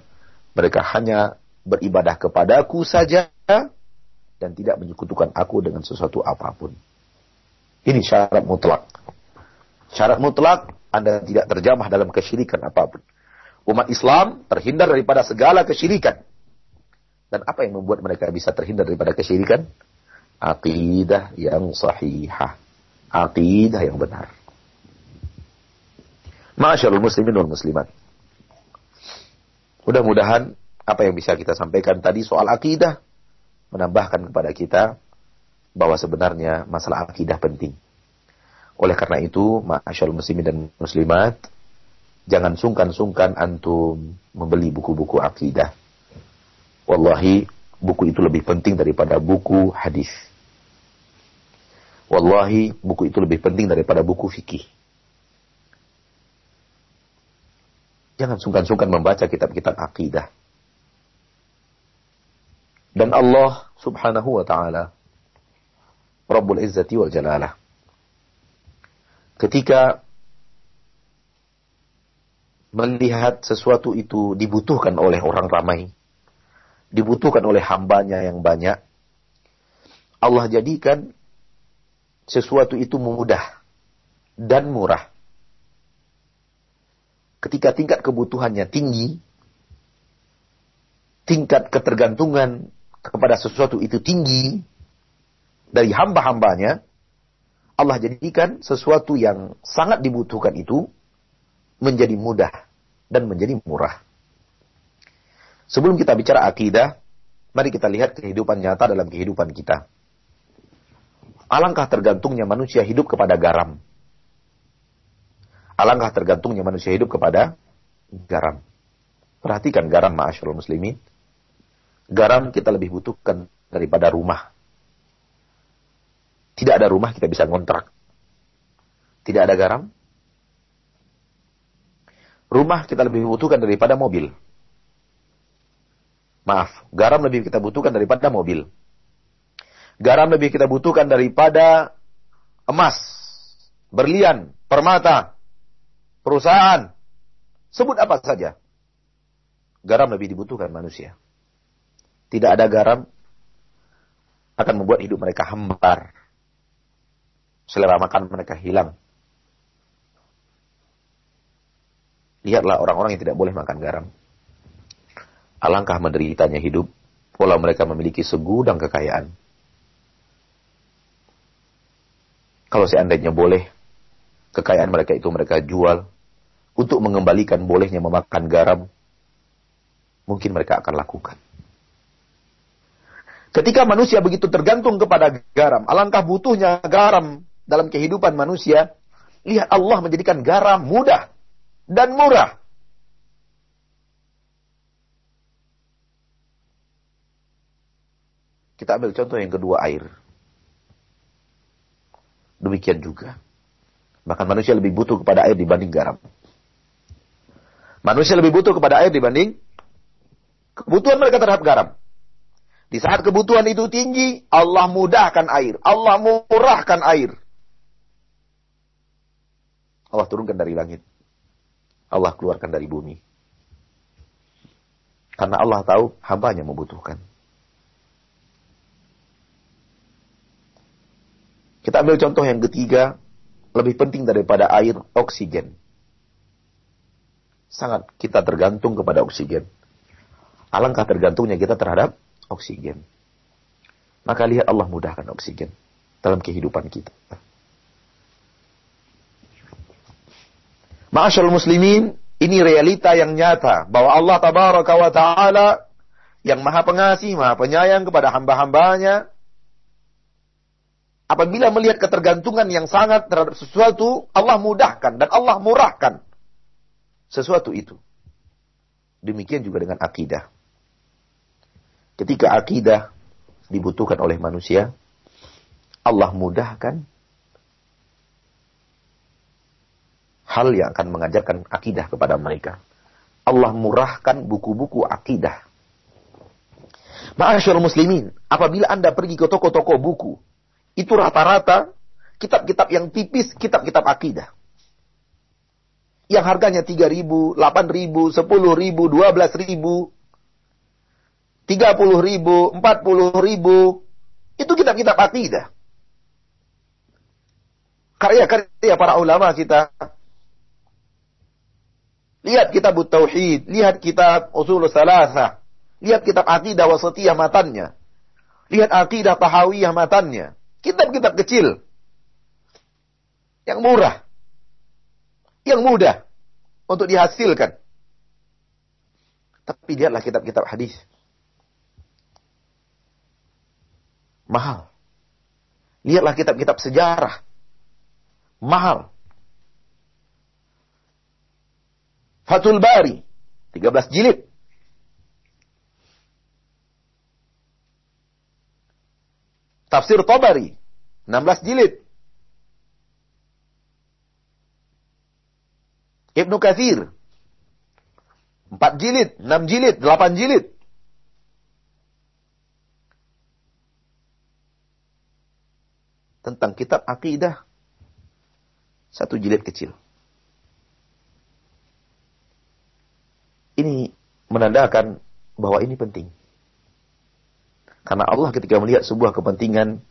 mereka hanya beribadah kepadaku saja dan tidak menyekutukan aku dengan sesuatu apa pun. Ini syarat mutlak. Syarat mutlak Anda tidak terjamah dalam kesyirikan apa pun. Umat Islam terhindar daripada segala kesyirikan. Dan apa yang membuat mereka bisa terhindar daripada kesyirikan? Aqidah yang sahihah. Aqidah yang benar. Masyaallah muslimin wal muslimat. Mudah-mudahan apa yang bisa kita sampaikan tadi soal akidah menambahkan kepada kita bahwa sebenarnya masalah akidah penting. Oleh karena itu, masyaallah muslimin dan muslimat, jangan sungkan-sungkan antum membeli buku-buku akidah. Wallahi, buku itu lebih penting daripada buku hadis. Wallahi, buku itu lebih penting daripada buku fikih. Jangan sungkan-sungkan membaca kitab-kitab akidah. Dan Allah subhanahu wa ta'ala, Rabbul Izzati wal Jalalah. Ketika melihat sesuatu itu dibutuhkan oleh orang ramai, dibutuhkan oleh hambanya yang banyak, Allah jadikan sesuatu itu mudah dan murah. Ketika tingkat kebutuhannya tinggi, tingkat ketergantungan kepada sesuatu itu tinggi dari hamba-hambanya, Allah jadikan sesuatu yang sangat dibutuhkan itu menjadi mudah dan menjadi murah. Sebelum kita bicara akidah, mari kita lihat kehidupan nyata dalam kehidupan kita. Alangkah tergantungnya manusia hidup kepada garam. Alangkah tergantungnya manusia hidup kepada garam. Perhatikan garam ma'asyarul muslimin. Garam kita lebih butuhkan daripada rumah. Tidak ada rumah kita bisa ngontrak. Tidak ada garam. Rumah kita lebih butuhkan daripada mobil. Maaf, garam lebih kita butuhkan daripada mobil. Garam lebih kita butuhkan daripada emas, berlian, permata, perusahaan. Sebut apa saja. Garam lebih dibutuhkan manusia. Tidak ada garam akan membuat hidup mereka hambar. Selera makan mereka hilang. Lihatlah orang-orang yang tidak boleh makan garam. Alangkah menderitanya hidup, walau mereka memiliki segudang kekayaan. Kalau seandainya boleh, kekayaan mereka itu mereka jual untuk mengembalikan bolehnya memakan garam, mungkin mereka akan lakukan. Ketika manusia begitu tergantung kepada garam, alangkah butuhnya garam dalam kehidupan manusia, lihat Allah menjadikan garam mudah dan murah. Kita ambil contoh yang kedua air. Demikian juga. Bahkan manusia lebih butuh kepada air dibanding garam. Manusia lebih butuh kepada air dibanding kebutuhan mereka terhadap garam. Di saat kebutuhan itu tinggi, Allah mudahkan air. Allah murahkan air. Allah turunkan dari langit. Allah keluarkan dari bumi. Karena Allah tahu hambanya membutuhkan. Kita ambil contoh yang ketiga, lebih penting daripada air, oksigen. Sangat kita tergantung kepada oksigen. Alangkah tergantungnya kita terhadap oksigen. Maka lihat Allah mudahkan oksigen dalam kehidupan kita. Ma'asyal muslimin, ini realita yang nyata bahwa Allah tabaraka wa ta'ala yang maha pengasih, maha penyayang kepada hamba-hambanya Apabila melihat ketergantungan yang sangat terhadap sesuatu, Allah mudahkan dan Allah murahkan sesuatu itu. Demikian juga dengan akidah. Ketika akidah dibutuhkan oleh manusia, Allah mudahkan hal yang akan mengajarkan akidah kepada mereka. Allah murahkan buku-buku akidah. Ma'asyur muslimin, apabila Anda pergi ke toko-toko buku, itu rata-rata kitab-kitab yang tipis, kitab-kitab akidah. Yang harganya 3 ribu, 8 ribu, 10 ribu, 12 ribu, 30 ribu, 40 ribu. Itu kitab-kitab akidah. Karya-karya para ulama kita Lihat kitab Tauhid, lihat kitab Usul Salasah, lihat kitab Aqidah Wasatiyah matannya. Lihat Aqidah Tahawiyah matannya. Kitab-kitab kecil. Yang murah. Yang mudah untuk dihasilkan. Tapi lihatlah kitab-kitab hadis. Mahal. Lihatlah kitab-kitab sejarah. Mahal. Fatul Bari, 13 jilid. Tafsir Tabari, 16 jilid. Ibnu Kathir, 4 jilid, 6 jilid, 8 jilid. Tentang kitab akidah, satu jilid kecil. Ini menandakan bahwa ini penting. Karena Allah ketika melihat sebuah kepentingan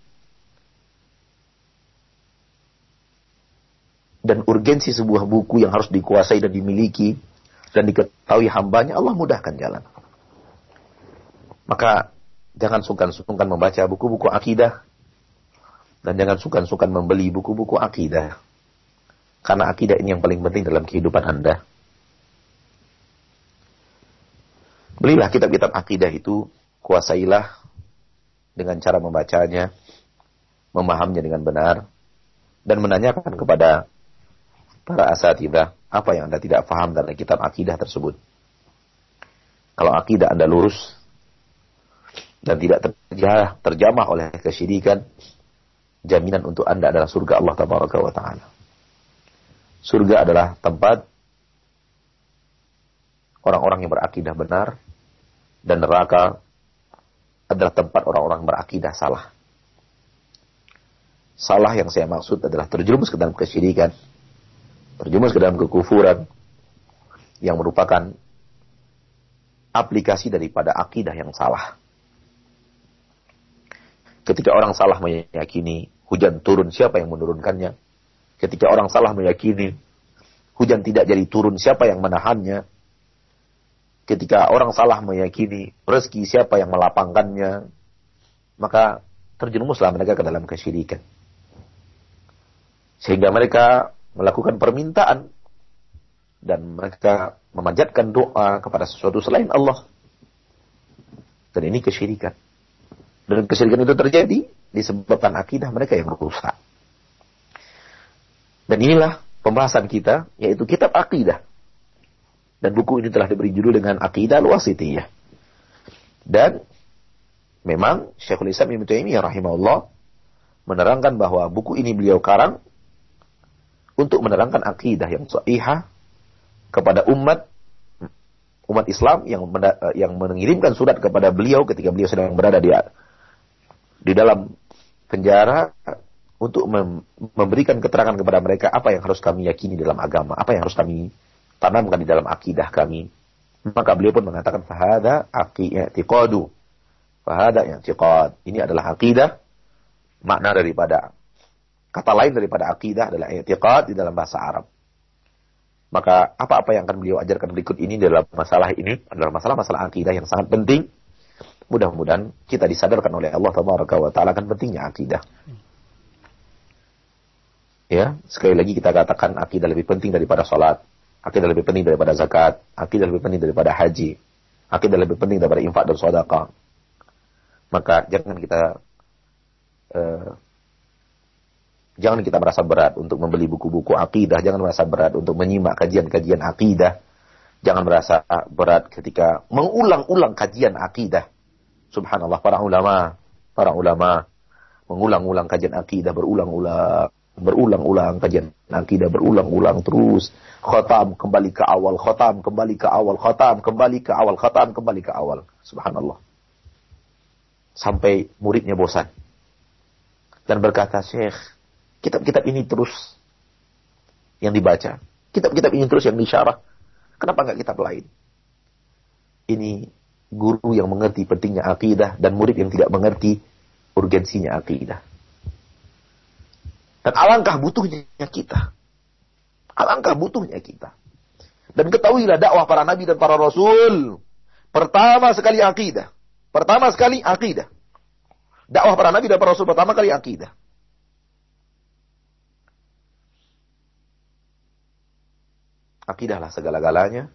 dan urgensi sebuah buku yang harus dikuasai dan dimiliki dan diketahui hambanya, Allah mudahkan jalan. Maka jangan sungkan-sungkan membaca buku-buku akidah dan jangan sungkan-sungkan membeli buku-buku akidah. Karena akidah ini yang paling penting dalam kehidupan Anda. Belilah kitab-kitab akidah itu, kuasailah dengan cara membacanya, memahaminya dengan benar, dan menanyakan kepada para asatidah apa yang Anda tidak paham dalam kitab akidah tersebut. Kalau akidah Anda lurus dan tidak terjamah oleh kesyirikan, jaminan untuk Anda adalah surga Allah Taala. Surga adalah tempat orang-orang yang berakidah benar dan neraka adalah tempat orang-orang berakidah salah. Salah yang saya maksud adalah terjerumus ke dalam kesyirikan, terjerumus ke dalam kekufuran yang merupakan aplikasi daripada akidah yang salah. Ketika orang salah meyakini hujan turun, siapa yang menurunkannya? Ketika orang salah meyakini hujan tidak jadi turun, siapa yang menahannya? Ketika orang salah meyakini rezeki siapa yang melapangkannya, maka terjerumuslah mereka ke dalam kesyirikan. Sehingga mereka melakukan permintaan dan mereka memanjatkan doa kepada sesuatu selain Allah. Dan ini kesyirikan. Dan kesyirikan itu terjadi disebabkan akidah mereka yang rusak. Dan inilah pembahasan kita, yaitu kitab akidah. Dan buku ini telah diberi judul dengan Aqidah Al-Wasitiyah. Dan memang Syekhul Islam Ibnu Taimiyah rahimahullah menerangkan bahwa buku ini beliau karang untuk menerangkan akidah yang sahihah kepada umat umat Islam yang yang mengirimkan surat kepada beliau ketika beliau sedang berada di di dalam penjara untuk memberikan keterangan kepada mereka apa yang harus kami yakini dalam agama, apa yang harus kami tanamkan di dalam akidah kami. Maka beliau pun mengatakan fahada i'tiqadu. Fahada i'tiqad. Ini adalah akidah. Makna daripada kata lain daripada akidah adalah i'tiqad di dalam bahasa Arab. Maka apa-apa yang akan beliau ajarkan berikut ini dalam masalah ini adalah masalah-masalah akidah yang sangat penting. Mudah-mudahan kita disadarkan oleh Allah Taala akan pentingnya akidah. Ya, sekali lagi kita katakan akidah lebih penting daripada sholat. Akidah lebih penting daripada zakat. Akidah lebih penting daripada haji. Akidah lebih penting daripada infak dan sedekah. Maka jangan kita uh, jangan kita merasa berat untuk membeli buku-buku akidah. Jangan merasa berat untuk menyimak kajian-kajian akidah. Jangan merasa berat ketika mengulang-ulang kajian akidah. Subhanallah para ulama, para ulama mengulang-ulang kajian akidah berulang-ulang berulang-ulang kajian akidah berulang-ulang terus. Khotam kembali ke awal khotam kembali ke awal khotam kembali ke awal khotam kembali ke awal. Subhanallah. Sampai muridnya bosan. Dan berkata Syekh kitab-kitab ini terus yang dibaca. Kitab-kitab ini terus yang disyarah. Kenapa nggak kitab lain? Ini guru yang mengerti pentingnya akidah dan murid yang tidak mengerti urgensinya akidah dan alangkah butuhnya kita. Alangkah butuhnya kita. Dan ketahuilah dakwah para nabi dan para rasul. Pertama sekali akidah. Pertama sekali akidah. Dakwah para nabi dan para rasul pertama kali akidah. Akidahlah segala-galanya.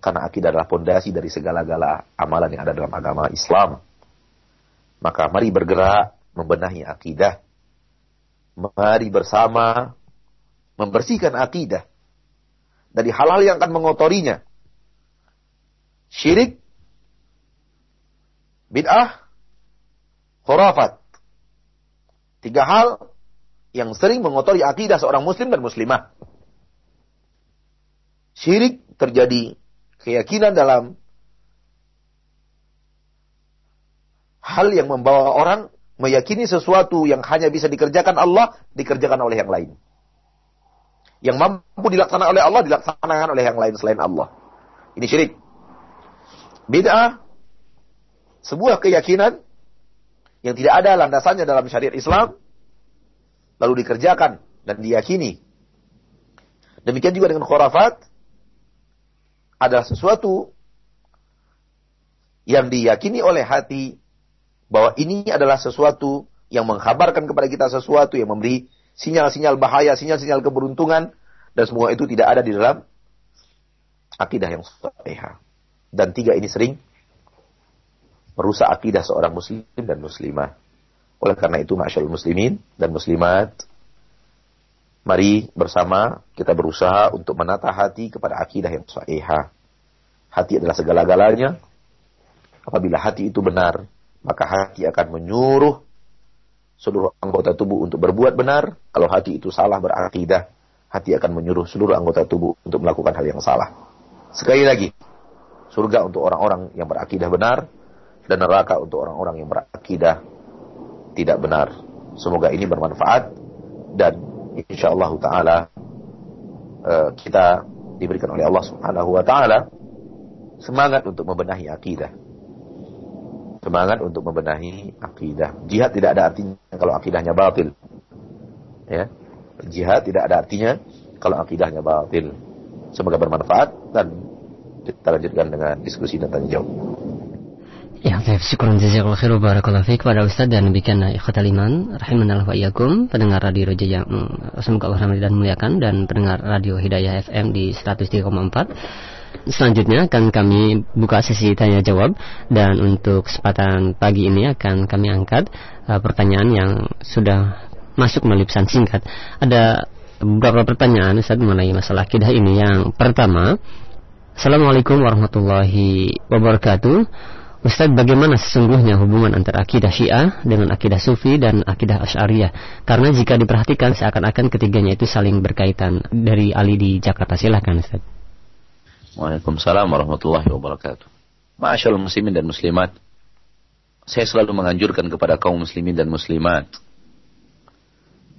Karena akidah adalah pondasi dari segala-gala amalan yang ada dalam agama Islam. Maka mari bergerak membenahi akidah Mari bersama membersihkan akidah dari hal-hal yang akan mengotorinya. Syirik, bid'ah, khurafat. Tiga hal yang sering mengotori akidah seorang muslim dan muslimah. Syirik terjadi keyakinan dalam hal yang membawa orang meyakini sesuatu yang hanya bisa dikerjakan Allah, dikerjakan oleh yang lain. Yang mampu dilaksanakan oleh Allah, dilaksanakan oleh yang lain selain Allah. Ini syirik. Bid'ah, sebuah keyakinan yang tidak ada landasannya dalam syariat Islam, lalu dikerjakan dan diyakini. Demikian juga dengan khurafat, adalah sesuatu yang diyakini oleh hati bahwa ini adalah sesuatu yang mengkabarkan kepada kita sesuatu yang memberi sinyal-sinyal bahaya, sinyal-sinyal keberuntungan dan semua itu tidak ada di dalam akidah yang sahih. Dan tiga ini sering merusak akidah seorang muslim dan muslimah. Oleh karena itu, masyaallah muslimin dan muslimat, mari bersama kita berusaha untuk menata hati kepada akidah yang sahih. Hati adalah segala-galanya. Apabila hati itu benar, maka hati akan menyuruh seluruh anggota tubuh untuk berbuat benar. Kalau hati itu salah berakidah, hati akan menyuruh seluruh anggota tubuh untuk melakukan hal yang salah. Sekali lagi, surga untuk orang-orang yang berakidah benar dan neraka untuk orang-orang yang berakidah tidak benar. Semoga ini bermanfaat dan insya Allah taala eh, kita diberikan oleh Allah Subhanahu wa taala semangat untuk membenahi akidah semangat untuk membenahi akidah. Jihad tidak ada artinya kalau akidahnya batil. Ya. Jihad tidak ada artinya kalau akidahnya batil. Semoga bermanfaat dan kita lanjutkan dengan diskusi dan tanya jawab. Ya, baik. Syukuran jazakallahu khairu barakallahu fiik kepada Ustaz dan demikian ikhwatal iman rahimanallahu wa iyyakum pendengar radio Roja yang semoga Allah rahmati dan muliakan dan pendengar radio Hidayah FM di 103,4 Selanjutnya akan kami buka sesi tanya jawab dan untuk kesempatan pagi ini akan kami angkat uh, pertanyaan yang sudah masuk melalui pesan singkat. Ada beberapa pertanyaan Ustaz mengenai masalah akidah ini. Yang pertama, Assalamualaikum warahmatullahi wabarakatuh. Ustaz, bagaimana sesungguhnya hubungan antara akidah Syiah dengan akidah Sufi dan akidah Asy'ariyah? Karena jika diperhatikan seakan-akan ketiganya itu saling berkaitan. Dari Ali di Jakarta, silahkan Ustaz. Waalaikumsalam warahmatullahi wabarakatuh. Masyaallah muslimin dan muslimat. Saya selalu menganjurkan kepada kaum muslimin dan muslimat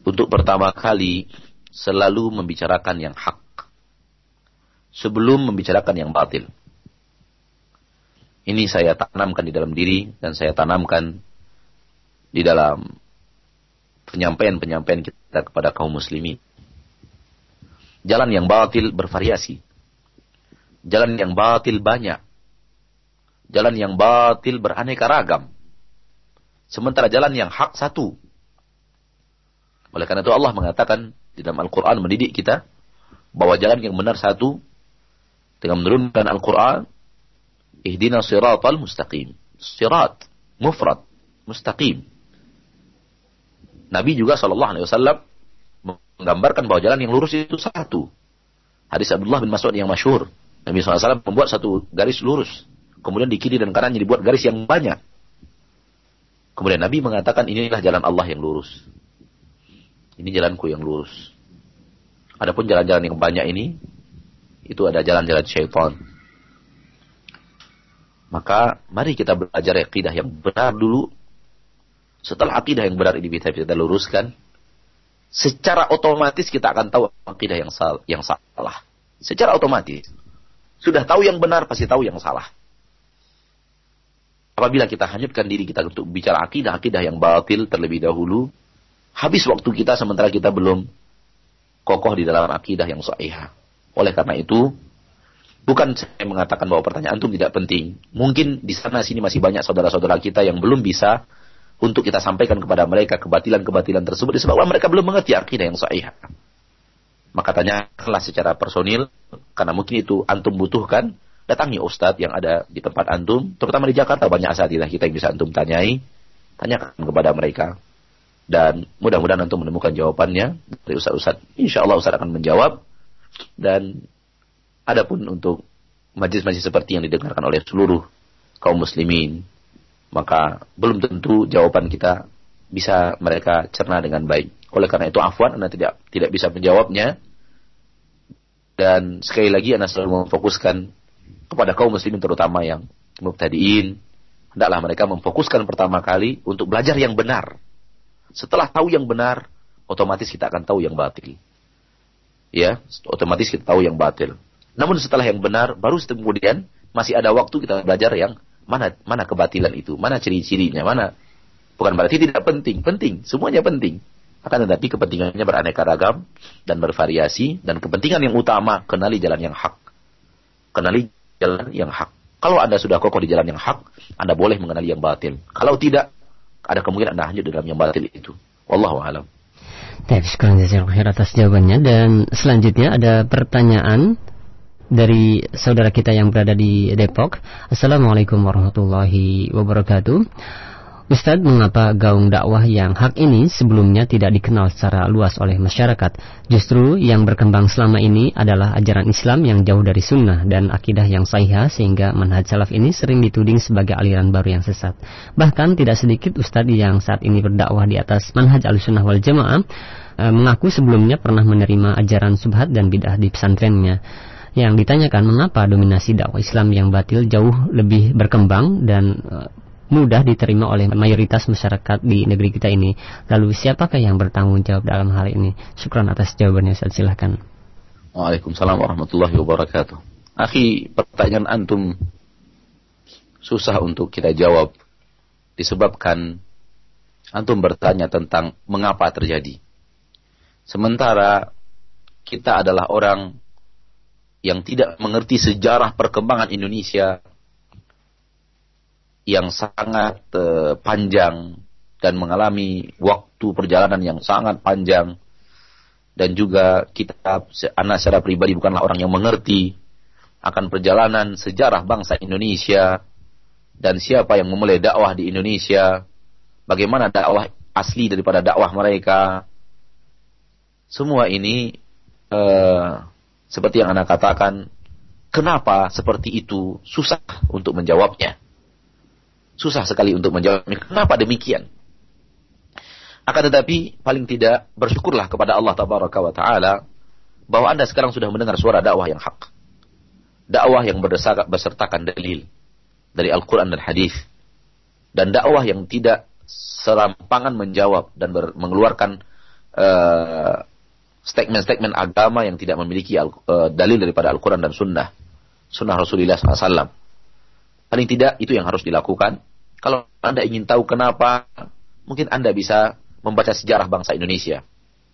untuk pertama kali selalu membicarakan yang hak sebelum membicarakan yang batil. Ini saya tanamkan di dalam diri dan saya tanamkan di dalam penyampaian-penyampaian kita kepada kaum muslimin. Jalan yang batil bervariasi. Jalan yang batil banyak. Jalan yang batil beraneka ragam. Sementara jalan yang hak satu. Oleh karena itu Allah mengatakan di dalam Al-Quran mendidik kita bahwa jalan yang benar satu dengan menurunkan Al-Quran ihdina siratal mustaqim. Sirat, mufrad, mustaqim. Nabi juga Wasallam menggambarkan bahwa jalan yang lurus itu satu. Hadis Abdullah bin Mas'ud yang masyhur. Nabi SAW membuat satu garis lurus. Kemudian di kiri dan kanannya dibuat garis yang banyak. Kemudian Nabi mengatakan inilah jalan Allah yang lurus. ini jalanku yang lurus. Adapun jalan-jalan yang banyak ini, itu ada jalan-jalan syaitan. Maka mari kita belajar akidah yang benar dulu. Setelah akidah yang benar ini bisa kita luruskan, secara otomatis kita akan tahu akidah yang salah. Secara otomatis. Sudah tahu yang benar, pasti tahu yang salah. Apabila kita hanyutkan diri kita untuk bicara akidah, akidah yang batil terlebih dahulu, habis waktu kita sementara kita belum kokoh di dalam akidah yang sahih. Oleh karena itu, Bukan saya mengatakan bahwa pertanyaan itu tidak penting. Mungkin di sana sini masih banyak saudara-saudara kita yang belum bisa untuk kita sampaikan kepada mereka kebatilan-kebatilan tersebut disebabkan mereka belum mengerti akidah yang sahih. Maka tanyakanlah secara personil karena mungkin itu antum butuhkan datangi ustadz yang ada di tempat antum, terutama di Jakarta banyak asatidah kita yang bisa antum tanyai, tanyakan kepada mereka. Dan mudah-mudahan antum menemukan jawabannya dari ustadz-ustadz. Insya Allah ustadz akan menjawab dan Adapun untuk majlis-majlis seperti yang didengarkan oleh seluruh kaum muslimin, maka belum tentu jawaban kita bisa mereka cerna dengan baik. Oleh karena itu afwan Anda tidak tidak bisa menjawabnya. Dan sekali lagi Anda selalu memfokuskan kepada kaum muslimin terutama yang mubtadiin, hendaklah mereka memfokuskan pertama kali untuk belajar yang benar. Setelah tahu yang benar, otomatis kita akan tahu yang batil. Ya, otomatis kita tahu yang batil. Namun setelah yang benar, baru kemudian masih ada waktu kita belajar yang mana mana kebatilan itu, mana ciri-cirinya, mana bukan berarti tidak penting, penting, semuanya penting. Akan tetapi kepentingannya beraneka ragam dan bervariasi dan kepentingan yang utama kenali jalan yang hak. Kenali jalan yang hak. Kalau Anda sudah kokoh di jalan yang hak, Anda boleh mengenali yang batil. Kalau tidak, ada kemungkinan Anda hanyut dalam yang batil itu. Wallahu a'lam. Baik, atas jawabannya dan selanjutnya ada pertanyaan dari saudara kita yang berada di Depok. Assalamualaikum warahmatullahi wabarakatuh. Ustadz, mengapa gaung dakwah yang hak ini sebelumnya tidak dikenal secara luas oleh masyarakat? Justru yang berkembang selama ini adalah ajaran Islam yang jauh dari sunnah dan akidah yang sahih sehingga manhaj salaf ini sering dituding sebagai aliran baru yang sesat. Bahkan tidak sedikit Ustadz yang saat ini berdakwah di atas manhaj al-sunnah wal jamaah eh, mengaku sebelumnya pernah menerima ajaran subhat dan bidah di pesantrennya yang ditanyakan mengapa dominasi dakwah Islam yang batil jauh lebih berkembang dan uh, mudah diterima oleh mayoritas masyarakat di negeri kita ini. Lalu siapakah yang bertanggung jawab dalam hal ini? Syukran atas jawabannya, Ustaz. Silahkan. Waalaikumsalam warahmatullahi wabarakatuh. Akhi, pertanyaan antum susah untuk kita jawab disebabkan antum bertanya tentang mengapa terjadi. Sementara kita adalah orang yang tidak mengerti sejarah perkembangan Indonesia yang sangat uh, panjang dan mengalami waktu perjalanan yang sangat panjang dan juga kita anak secara pribadi bukanlah orang yang mengerti akan perjalanan sejarah bangsa Indonesia dan siapa yang memulai dakwah di Indonesia bagaimana dakwah asli daripada dakwah mereka semua ini uh, seperti yang Anda katakan, kenapa seperti itu susah untuk menjawabnya. Susah sekali untuk menjawabnya. Kenapa demikian? Akan tetapi paling tidak bersyukurlah kepada Allah Tabaraka wa taala bahwa Anda sekarang sudah mendengar suara dakwah yang hak. Dakwah yang bersertakan dalil dari Al-Qur'an dan hadis. Dan dakwah yang tidak serampangan menjawab dan mengeluarkan uh, statement-statement agama yang tidak memiliki uh, dalil daripada Al-Quran dan Sunnah. Sunnah Rasulullah SAW. Paling tidak itu yang harus dilakukan. Kalau Anda ingin tahu kenapa, mungkin Anda bisa membaca sejarah bangsa Indonesia.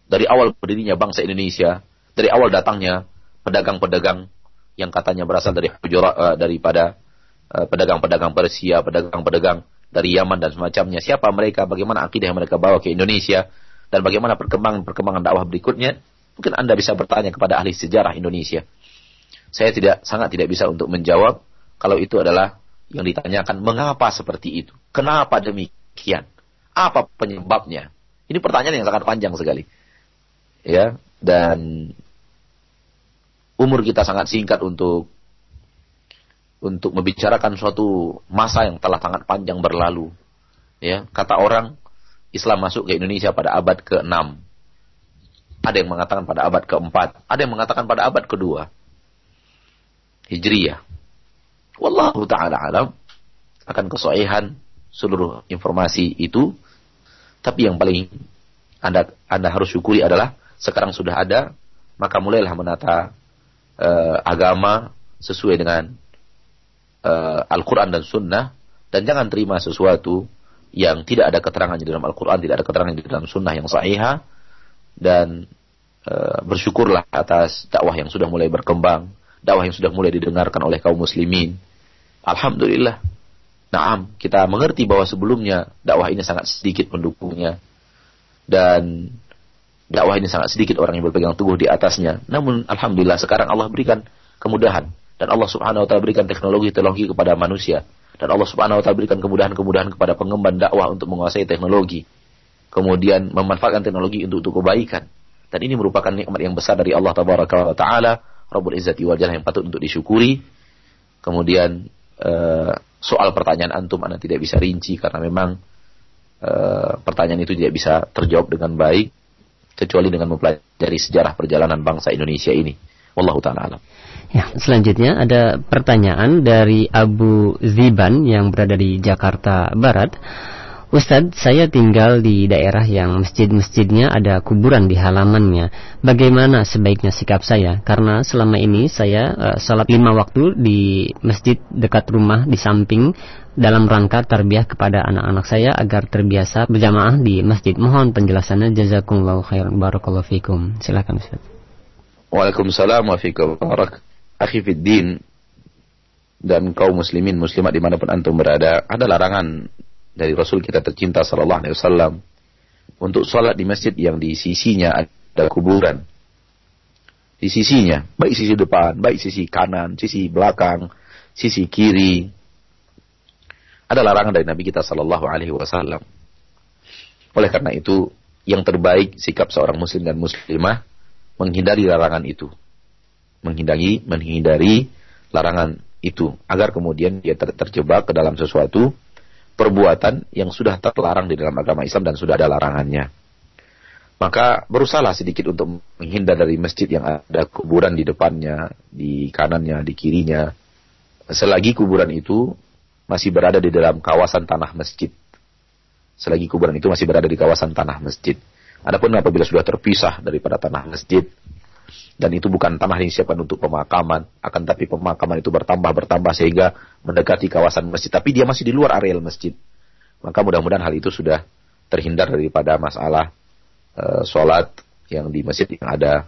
Dari awal berdirinya bangsa Indonesia, dari awal datangnya pedagang-pedagang yang katanya berasal dari uh, daripada uh, pedagang-pedagang Persia, pedagang-pedagang dari Yaman dan semacamnya. Siapa mereka, bagaimana akidah yang mereka bawa ke Indonesia, dan bagaimana perkembangan-perkembangan dakwah berikutnya, mungkin Anda bisa bertanya kepada ahli sejarah Indonesia. Saya tidak sangat tidak bisa untuk menjawab kalau itu adalah yang ditanyakan mengapa seperti itu, kenapa demikian, apa penyebabnya. Ini pertanyaan yang sangat panjang sekali. Ya, dan umur kita sangat singkat untuk untuk membicarakan suatu masa yang telah sangat panjang berlalu. Ya, kata orang Islam masuk ke Indonesia pada abad ke-6. Ada yang mengatakan pada abad keempat, ada yang mengatakan pada abad kedua. Hijriyah. Wallahu ta'ala alam akan kesoehan seluruh informasi itu. Tapi yang paling anda, anda harus syukuri adalah sekarang sudah ada, maka mulailah menata uh, agama sesuai dengan uh, Al-Quran dan Sunnah. Dan jangan terima sesuatu yang tidak ada keterangan di dalam Al-Quran, tidak ada keterangan di dalam Sunnah yang sahihah. Dan uh, bersyukurlah atas dakwah yang sudah mulai berkembang, dakwah yang sudah mulai didengarkan oleh kaum muslimin. Alhamdulillah. Naam, kita mengerti bahwa sebelumnya dakwah ini sangat sedikit pendukungnya. Dan dakwah ini sangat sedikit orang yang berpegang teguh di atasnya. Namun alhamdulillah sekarang Allah berikan kemudahan dan Allah Subhanahu wa taala berikan teknologi-teknologi kepada manusia dan Allah Subhanahu wa taala berikan kemudahan-kemudahan kepada pengemban dakwah untuk menguasai teknologi. Kemudian memanfaatkan teknologi untuk untuk kebaikan. Dan ini merupakan nikmat yang besar dari Allah taala, Rabbul Izzati wal yang patut untuk disyukuri. Kemudian uh, soal pertanyaan antum anda tidak bisa rinci karena memang uh, pertanyaan itu tidak bisa terjawab dengan baik kecuali dengan mempelajari sejarah perjalanan bangsa Indonesia ini. Wallahu taala alam. Ya, selanjutnya ada pertanyaan dari Abu Ziban yang berada di Jakarta Barat. Ustadz, saya tinggal di daerah yang masjid-masjidnya ada kuburan di halamannya. Bagaimana sebaiknya sikap saya? Karena selama ini saya uh, salat lima waktu di masjid dekat rumah di samping dalam rangka terbiah kepada anak-anak saya agar terbiasa berjamaah di masjid. Mohon penjelasannya. Jazakumullahu khairan. Barakallahu fikum. Silakan Ustaz. Waalaikumsalam wa fikum. Barak. Akhi dan kaum muslimin muslimat di mana pun antum berada ada larangan dari Rasul kita tercinta sallallahu alaihi wasallam untuk sholat di masjid yang di sisinya ada kuburan. Di sisinya, baik sisi depan, baik sisi kanan, sisi belakang, sisi kiri. Ada larangan dari Nabi kita sallallahu alaihi wasallam. Oleh karena itu, yang terbaik sikap seorang muslim dan muslimah menghindari larangan itu. Menghindari menghindari larangan itu agar kemudian dia ter terjebak ke dalam sesuatu perbuatan yang sudah terlarang di dalam agama Islam dan sudah ada larangannya. Maka berusahalah sedikit untuk menghindar dari masjid yang ada kuburan di depannya, di kanannya, di kirinya. Selagi kuburan itu masih berada di dalam kawasan tanah masjid. Selagi kuburan itu masih berada di kawasan tanah masjid. Adapun apabila sudah terpisah daripada tanah masjid, dan itu bukan tanah yang disiapkan untuk pemakaman, akan tapi pemakaman itu bertambah bertambah sehingga mendekati kawasan masjid, tapi dia masih di luar areal masjid. Maka mudah-mudahan hal itu sudah terhindar daripada masalah e, sholat yang di masjid yang ada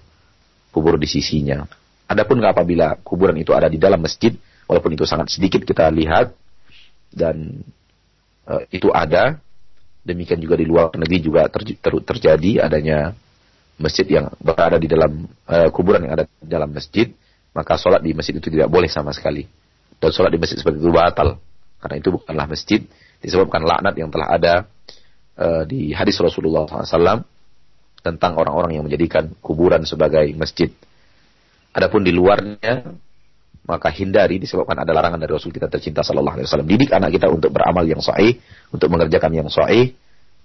kubur di sisinya. Adapun apabila kuburan itu ada di dalam masjid, walaupun itu sangat sedikit kita lihat dan e, itu ada, demikian juga di luar negeri juga ter, ter, terjadi adanya masjid yang berada di dalam uh, kuburan yang ada di dalam masjid, maka sholat di masjid itu tidak boleh sama sekali. Dan sholat di masjid seperti itu batal. Karena itu bukanlah masjid, disebabkan laknat yang telah ada uh, di hadis Rasulullah SAW tentang orang-orang yang menjadikan kuburan sebagai masjid. Adapun di luarnya, maka hindari disebabkan ada larangan dari Rasul kita tercinta Sallallahu Alaihi Wasallam. Didik anak kita untuk beramal yang sahih, untuk mengerjakan yang sahih,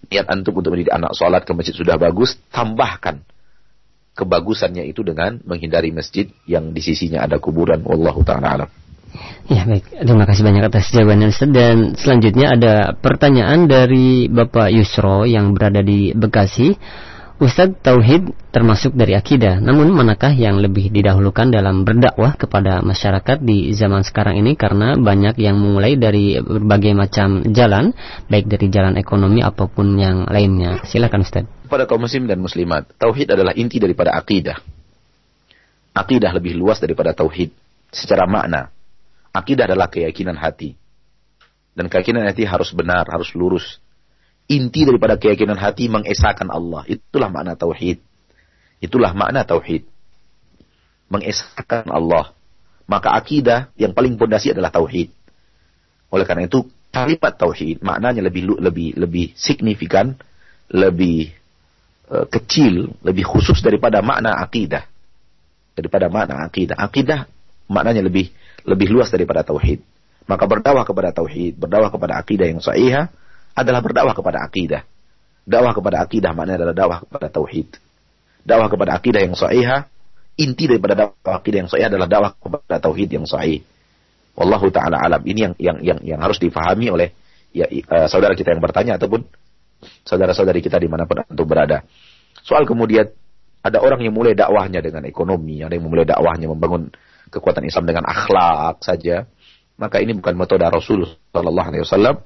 niat antum untuk mendidik anak sholat ke masjid sudah bagus, tambahkan kebagusannya itu dengan menghindari masjid yang di sisinya ada kuburan. Wallahu ta'ala alam. Ya baik, terima kasih banyak atas jawabannya Ustaz Dan selanjutnya ada pertanyaan dari Bapak Yusro yang berada di Bekasi Ustadz Tauhid termasuk dari akidah, namun manakah yang lebih didahulukan dalam berdakwah kepada masyarakat di zaman sekarang ini karena banyak yang mulai dari berbagai macam jalan, baik dari jalan ekonomi apa pun yang lainnya. Silakan Ustadz. Pada kaum muslim dan muslimat, Tauhid adalah inti daripada akidah. Akidah lebih luas daripada Tauhid secara makna. Akidah adalah keyakinan hati. Dan keyakinan hati harus benar, harus lurus, inti daripada keyakinan hati mengesahkan Allah. Itulah makna tauhid. Itulah makna tauhid. Mengesahkan Allah. Maka akidah yang paling pondasi adalah tauhid. Oleh karena itu kalimat tauhid maknanya lebih lebih lebih signifikan, lebih uh, kecil, lebih khusus daripada makna akidah. Daripada makna akidah. Akidah maknanya lebih lebih luas daripada tauhid. Maka berdakwah kepada tauhid, berdakwah kepada akidah yang sahihah adalah berdakwah kepada akidah. Dakwah kepada akidah maknanya adalah dakwah kepada tauhid. dakwah kepada akidah yang sahihah, inti daripada dakwah akidah yang sahih adalah dakwah kepada tauhid yang sahih. Wallahu taala alam. Ini yang yang yang yang harus difahami oleh ya uh, saudara kita yang bertanya ataupun saudara-saudari kita di mana pun untuk berada. Soal kemudian ada orang yang mulai dakwahnya dengan ekonomi, ada yang memulai dakwahnya membangun kekuatan Islam dengan akhlak saja. Maka ini bukan metode Rasul Sallallahu Alaihi Wasallam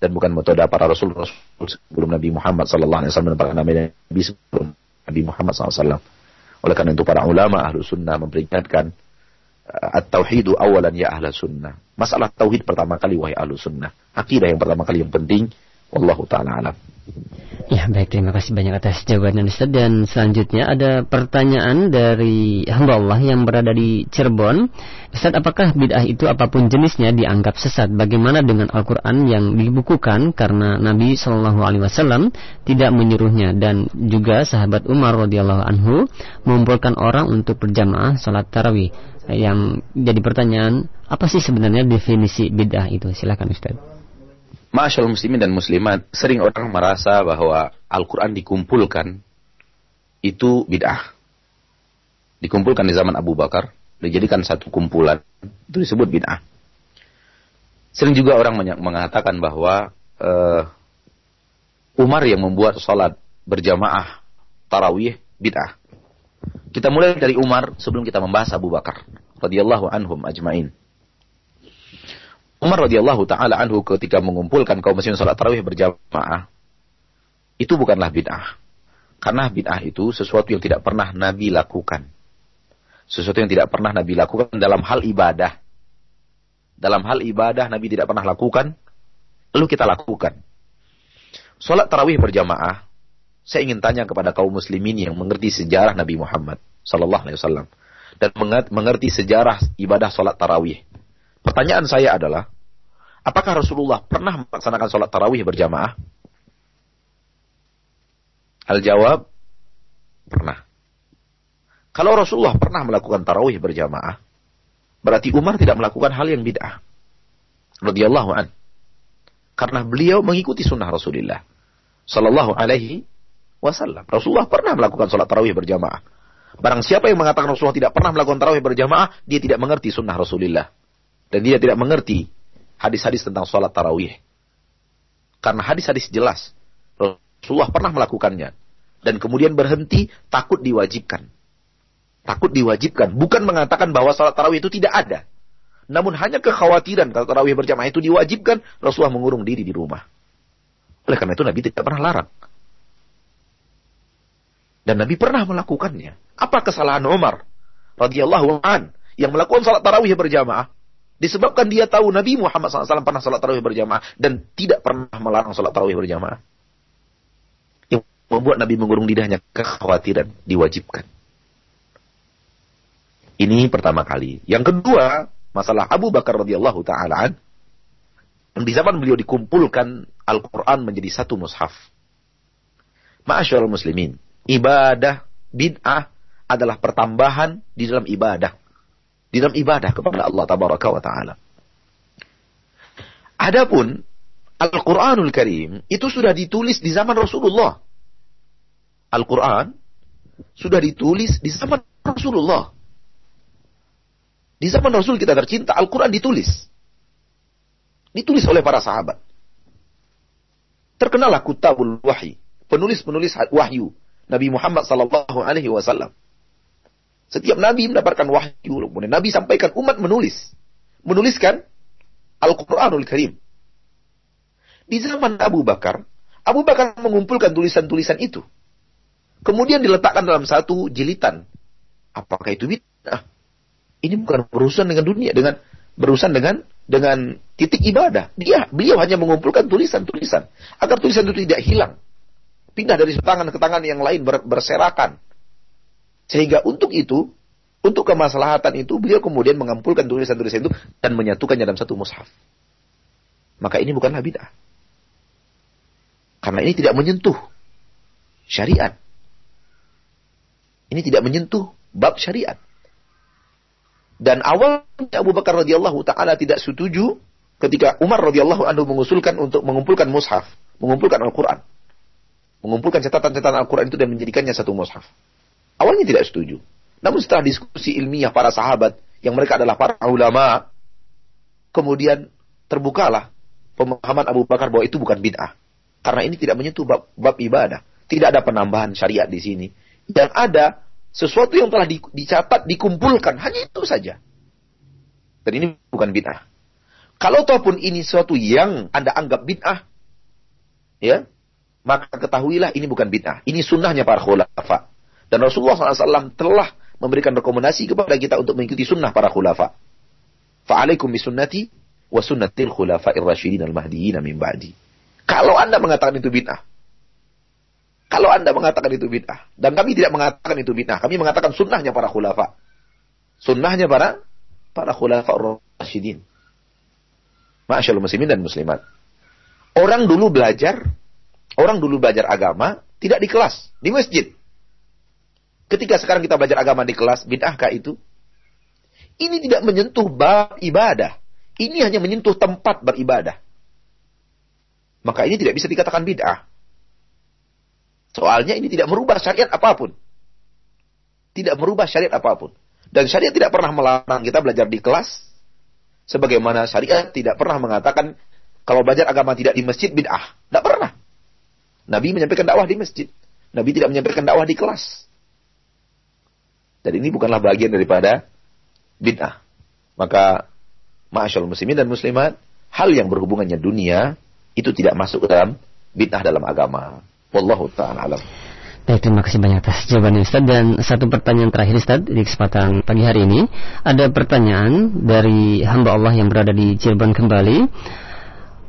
dan bukan metode para Rasul Rasul sebelum Nabi Muhammad Sallallahu Alaihi Wasallam dan para Nabi sebelum Nabi Muhammad SAW. Oleh karena itu para ulama ahlu sunnah memperingatkan uh, at-tauhidu awalan ya ahla sunnah. Masalah tauhid pertama kali wahai ahlu sunnah. Akidah yang pertama kali yang penting. Wallahu ta'ala alam. Ya baik terima kasih banyak atas jawaban Ustaz. Dan selanjutnya ada pertanyaan dari hamba Allah yang berada di Cirebon. Ustaz apakah bid'ah itu apa pun jenisnya dianggap sesat? Bagaimana dengan Al-Quran yang dibukukan karena Nabi Shallallahu Alaihi Wasallam tidak menyuruhnya? Dan juga sahabat Umar radhiyallahu anhu mengumpulkan orang untuk berjamaah salat tarawih. Yang jadi pertanyaan apa sih sebenarnya definisi bid'ah itu? Silakan Ustaz Masyaallah muslimin dan muslimat, sering orang merasa bahwa Al-Quran dikumpulkan itu bid'ah. Dikumpulkan di zaman Abu Bakar, dijadikan satu kumpulan, itu disebut bid'ah. Sering juga orang mengatakan bahwa uh, Umar yang membuat sholat berjamaah tarawih bid'ah. Kita mulai dari Umar sebelum kita membahas Abu Bakar radhiyallahu anhum ajmain. Umar radhiyallahu taala anhu ketika mengumpulkan kaum muslimin salat tarawih berjamaah itu bukanlah bid'ah. Karena bid'ah itu sesuatu yang tidak pernah Nabi lakukan. Sesuatu yang tidak pernah Nabi lakukan dalam hal ibadah. Dalam hal ibadah Nabi tidak pernah lakukan, lalu kita lakukan. Salat tarawih berjamaah, saya ingin tanya kepada kaum muslimin yang mengerti sejarah Nabi Muhammad sallallahu alaihi wasallam dan mengerti sejarah ibadah salat tarawih. Pertanyaan saya adalah, apakah Rasulullah pernah melaksanakan sholat tarawih berjamaah? Al-jawab, pernah. Kalau Rasulullah pernah melakukan tarawih berjamaah, berarti Umar tidak melakukan hal yang bid'ah. Radiyallahu an. Karena beliau mengikuti sunnah Rasulullah. Sallallahu alaihi wasallam. Rasulullah pernah melakukan sholat tarawih berjamaah. Barang siapa yang mengatakan Rasulullah tidak pernah melakukan tarawih berjamaah, dia tidak mengerti sunnah Rasulullah. Dan dia tidak mengerti hadis-hadis tentang sholat tarawih. Karena hadis-hadis jelas. Rasulullah pernah melakukannya. Dan kemudian berhenti takut diwajibkan. Takut diwajibkan. Bukan mengatakan bahwa sholat tarawih itu tidak ada. Namun hanya kekhawatiran kalau tarawih berjamaah itu diwajibkan, Rasulullah mengurung diri di rumah. Oleh karena itu Nabi tidak pernah larang. Dan Nabi pernah melakukannya. Apa kesalahan Umar radhiyallahu an yang melakukan salat tarawih berjamaah? Disebabkan dia tahu Nabi Muhammad SAW pernah sholat tarawih berjamaah dan tidak pernah melarang sholat tarawih berjamaah. Yang membuat Nabi mengurung lidahnya kekhawatiran diwajibkan. Ini pertama kali. Yang kedua, masalah Abu Bakar radhiyallahu taala di zaman beliau dikumpulkan Al-Quran menjadi satu mushaf. Ma'asyarul muslimin. Ibadah bid'ah adalah pertambahan di dalam ibadah di dalam ibadah kepada Allah tabaraka wa taala. Adapun Al-Qur'anul Karim itu sudah ditulis di zaman Rasulullah. Al-Qur'an sudah ditulis di zaman Rasulullah. Di zaman Rasul kita tercinta, Al-Quran ditulis. Ditulis oleh para sahabat. Terkenalah kutabul wahyi. Penulis-penulis wahyu. Nabi Muhammad sallallahu alaihi wasallam. Setiap nabi mendapatkan wahyu. Kemudian nabi sampaikan umat menulis. Menuliskan Al-Quranul Karim. Di zaman Abu Bakar, Abu Bakar mengumpulkan tulisan-tulisan itu. Kemudian diletakkan dalam satu jilitan. Apakah itu bid'ah? Ini bukan berurusan dengan dunia, dengan berurusan dengan dengan titik ibadah. Dia beliau hanya mengumpulkan tulisan-tulisan agar tulisan itu tidak hilang. Pindah dari tangan ke tangan yang lain berserakan sehingga untuk itu, untuk kemaslahatan itu, beliau kemudian mengampulkan tulisan-tulisan itu dan menyatukannya dalam satu mushaf. Maka ini bukanlah bid'ah. Karena ini tidak menyentuh syariat. Ini tidak menyentuh bab syariat. Dan awal Abu Bakar radhiyallahu taala tidak setuju ketika Umar radhiyallahu anhu mengusulkan untuk mengumpulkan mushaf, mengumpulkan Al-Qur'an. Mengumpulkan catatan-catatan Al-Qur'an itu dan menjadikannya satu mushaf. Awalnya tidak setuju. Namun setelah diskusi ilmiah para sahabat yang mereka adalah para ulama, kemudian terbukalah pemahaman Abu Bakar bahwa itu bukan bid'ah. Karena ini tidak menyentuh bab, bab ibadah. Tidak ada penambahan syariat di sini. Yang ada sesuatu yang telah dicatat, dikumpulkan. Hanya itu saja. Dan ini bukan bid'ah. Kalau ataupun ini sesuatu yang Anda anggap bid'ah, ya, maka ketahuilah ini bukan bid'ah. Ini sunnahnya para khulafa. Dan Rasulullah SAW telah memberikan rekomendasi kepada kita untuk mengikuti sunnah para khulafa. Fa'alaikum bisunnati wa sunnatil khulafa'ir rasyidin al-mahdiyyin min ba'di. Kalau Anda mengatakan itu bid'ah, kalau Anda mengatakan itu bid'ah, dan kami tidak mengatakan itu bid'ah, kami mengatakan sunnahnya para khulafa. Sunnahnya para para khulafa rasyidin. Masyaallah muslimin dan muslimat. Orang dulu belajar, orang dulu belajar agama tidak di kelas, di masjid. Ketika sekarang kita belajar agama di kelas, bid'ahkah itu? Ini tidak menyentuh bab ibadah. Ini hanya menyentuh tempat beribadah. Maka ini tidak bisa dikatakan bid'ah. Soalnya ini tidak merubah syariat apa pun. Tidak merubah syariat apa pun. Dan syariat tidak pernah melarang kita belajar di kelas. Sebagaimana syariat tidak pernah mengatakan kalau belajar agama tidak di masjid bid'ah. Tidak pernah. Nabi menyampaikan dakwah di masjid. Nabi tidak menyampaikan dakwah di kelas. Dan ini bukanlah bagian daripada bid'ah. Maka, ma'asyal muslimin dan muslimat, hal yang berhubungannya dunia, itu tidak masuk ke dalam bid'ah dalam agama. Wallahu ta'ala alam. Baik, terima kasih banyak atas jawabannya Ustaz. Dan satu pertanyaan terakhir Ustaz di kesempatan pagi hari ini. Ada pertanyaan dari hamba Allah yang berada di Cirebon kembali.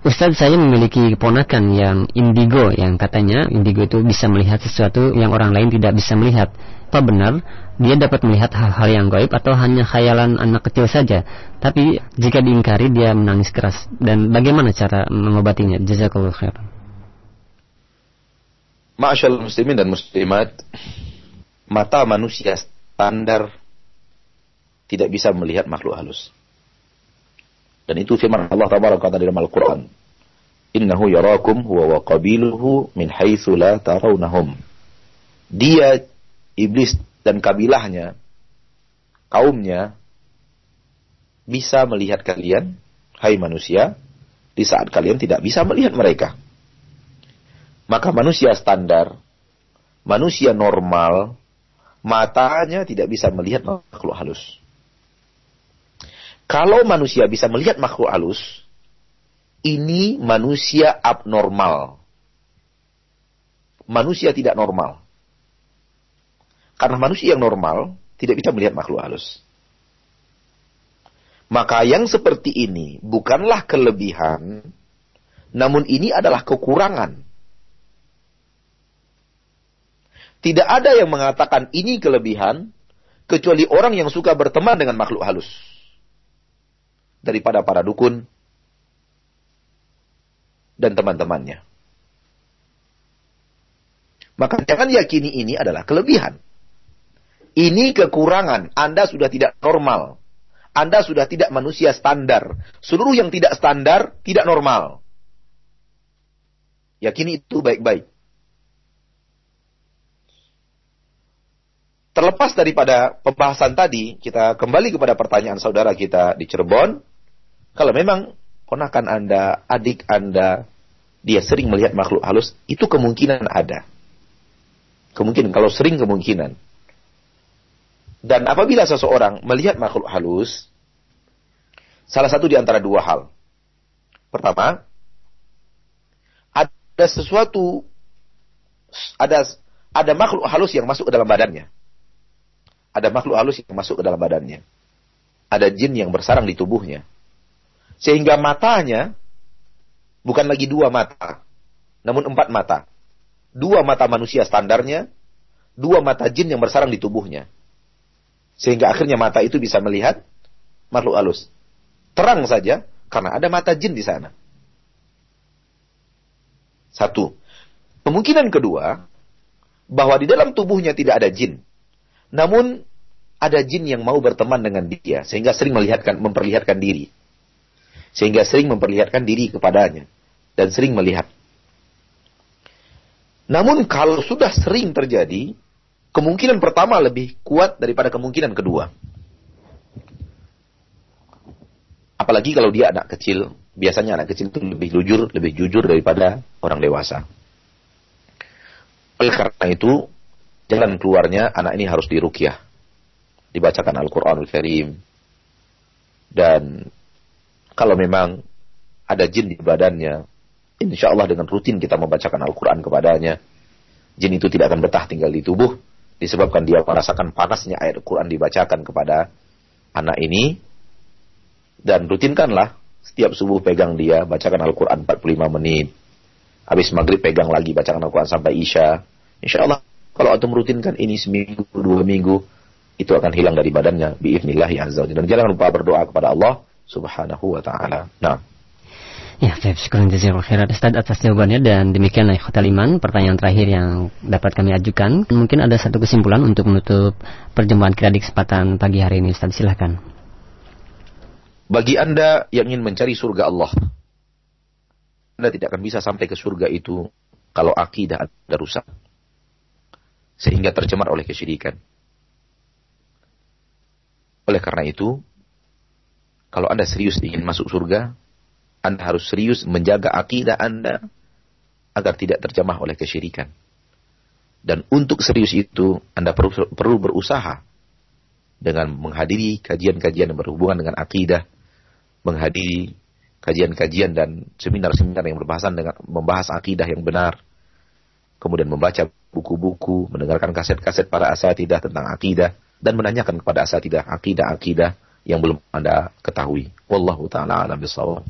Ustaz saya memiliki keponakan yang indigo yang katanya indigo itu bisa melihat sesuatu yang orang lain tidak bisa melihat. Apa benar dia dapat melihat hal-hal yang gaib atau hanya khayalan anak kecil saja? Tapi jika diingkari dia menangis keras dan bagaimana cara mengobatinya? Jazakallahu khairan. Ma'asyal muslimin dan muslimat, mata manusia standar tidak bisa melihat makhluk halus. Dan itu firman Allah tabaraka taala dalam Al-Qur'an. Innahu yarakum huwa wa qabiluhu min haitsu la tarawnahum. Dia iblis dan kabilahnya kaumnya bisa melihat kalian hai manusia di saat kalian tidak bisa melihat mereka. Maka manusia standar, manusia normal, matanya tidak bisa melihat makhluk halus. Kalau manusia bisa melihat makhluk halus, ini manusia abnormal. Manusia tidak normal. Karena manusia yang normal tidak bisa melihat makhluk halus. Maka yang seperti ini bukanlah kelebihan, namun ini adalah kekurangan. Tidak ada yang mengatakan ini kelebihan, kecuali orang yang suka berteman dengan makhluk halus daripada para dukun dan teman-temannya. Maka jangan yakini ini adalah kelebihan. Ini kekurangan. Anda sudah tidak normal. Anda sudah tidak manusia standar. Seluruh yang tidak standar tidak normal. Yakini itu baik-baik. Terlepas daripada pembahasan tadi, kita kembali kepada pertanyaan saudara kita di Cirebon. Kalau memang ponakan Anda, adik Anda, dia sering melihat makhluk halus, itu kemungkinan ada. Kemungkinan, kalau sering kemungkinan. Dan apabila seseorang melihat makhluk halus, salah satu di antara dua hal. Pertama, ada sesuatu, ada ada makhluk halus yang masuk ke dalam badannya. Ada makhluk halus yang masuk ke dalam badannya. Ada jin yang bersarang di tubuhnya. Sehingga matanya bukan lagi dua mata, namun empat mata. Dua mata manusia standarnya, dua mata jin yang bersarang di tubuhnya. Sehingga akhirnya mata itu bisa melihat makhluk halus. Terang saja, karena ada mata jin di sana. Satu. Kemungkinan kedua, bahwa di dalam tubuhnya tidak ada jin. Namun, ada jin yang mau berteman dengan dia, sehingga sering melihatkan, memperlihatkan diri sehingga sering memperlihatkan diri kepadanya dan sering melihat. Namun kalau sudah sering terjadi, kemungkinan pertama lebih kuat daripada kemungkinan kedua. Apalagi kalau dia anak kecil, biasanya anak kecil itu lebih jujur, lebih jujur daripada orang dewasa. Oleh karena itu, jalan keluarnya anak ini harus dirukyah. Dibacakan Al-Quranul Karim. Dan kalau memang ada jin di badannya, insya Allah dengan rutin kita membacakan Al-Quran kepadanya, jin itu tidak akan betah tinggal di tubuh, disebabkan dia merasakan panasnya ayat Al-Quran dibacakan kepada anak ini, dan rutinkanlah setiap subuh pegang dia, bacakan Al-Quran 45 menit. Habis maghrib pegang lagi, bacakan Al-Quran sampai Isya. Insya Allah, kalau antum rutinkan ini seminggu, dua minggu, itu akan hilang dari badannya. Bi'ifnillahi azza Dan jangan lupa berdoa kepada Allah subhanahu wa ta'ala. Nah. Ya, baik. Syukur jazakallahu khairan Ustaz atas jawabannya dan demikianlah ikhwatal iman pertanyaan terakhir yang dapat kami ajukan. Mungkin ada satu kesimpulan untuk menutup perjumpaan kita di kesempatan pagi hari ini Ustaz. Silahkan. Bagi Anda yang ingin mencari surga Allah, Anda tidak akan bisa sampai ke surga itu kalau akidah Anda rusak. Sehingga tercemar oleh kesyirikan. Oleh karena itu, kalau Anda serius ingin masuk surga, anda harus serius menjaga akidah Anda agar tidak terjemah oleh kesyirikan. Dan untuk serius itu, Anda perlu, perlu berusaha dengan menghadiri kajian-kajian yang berhubungan dengan akidah, menghadiri kajian-kajian dan seminar-seminar yang berbahasan dengan membahas akidah yang benar, kemudian membaca buku-buku, mendengarkan kaset-kaset para asatidah tentang akidah, dan menanyakan kepada asatidah akidah-akidah yang belum Anda ketahui. Wallahu ta'ala alam bisawab.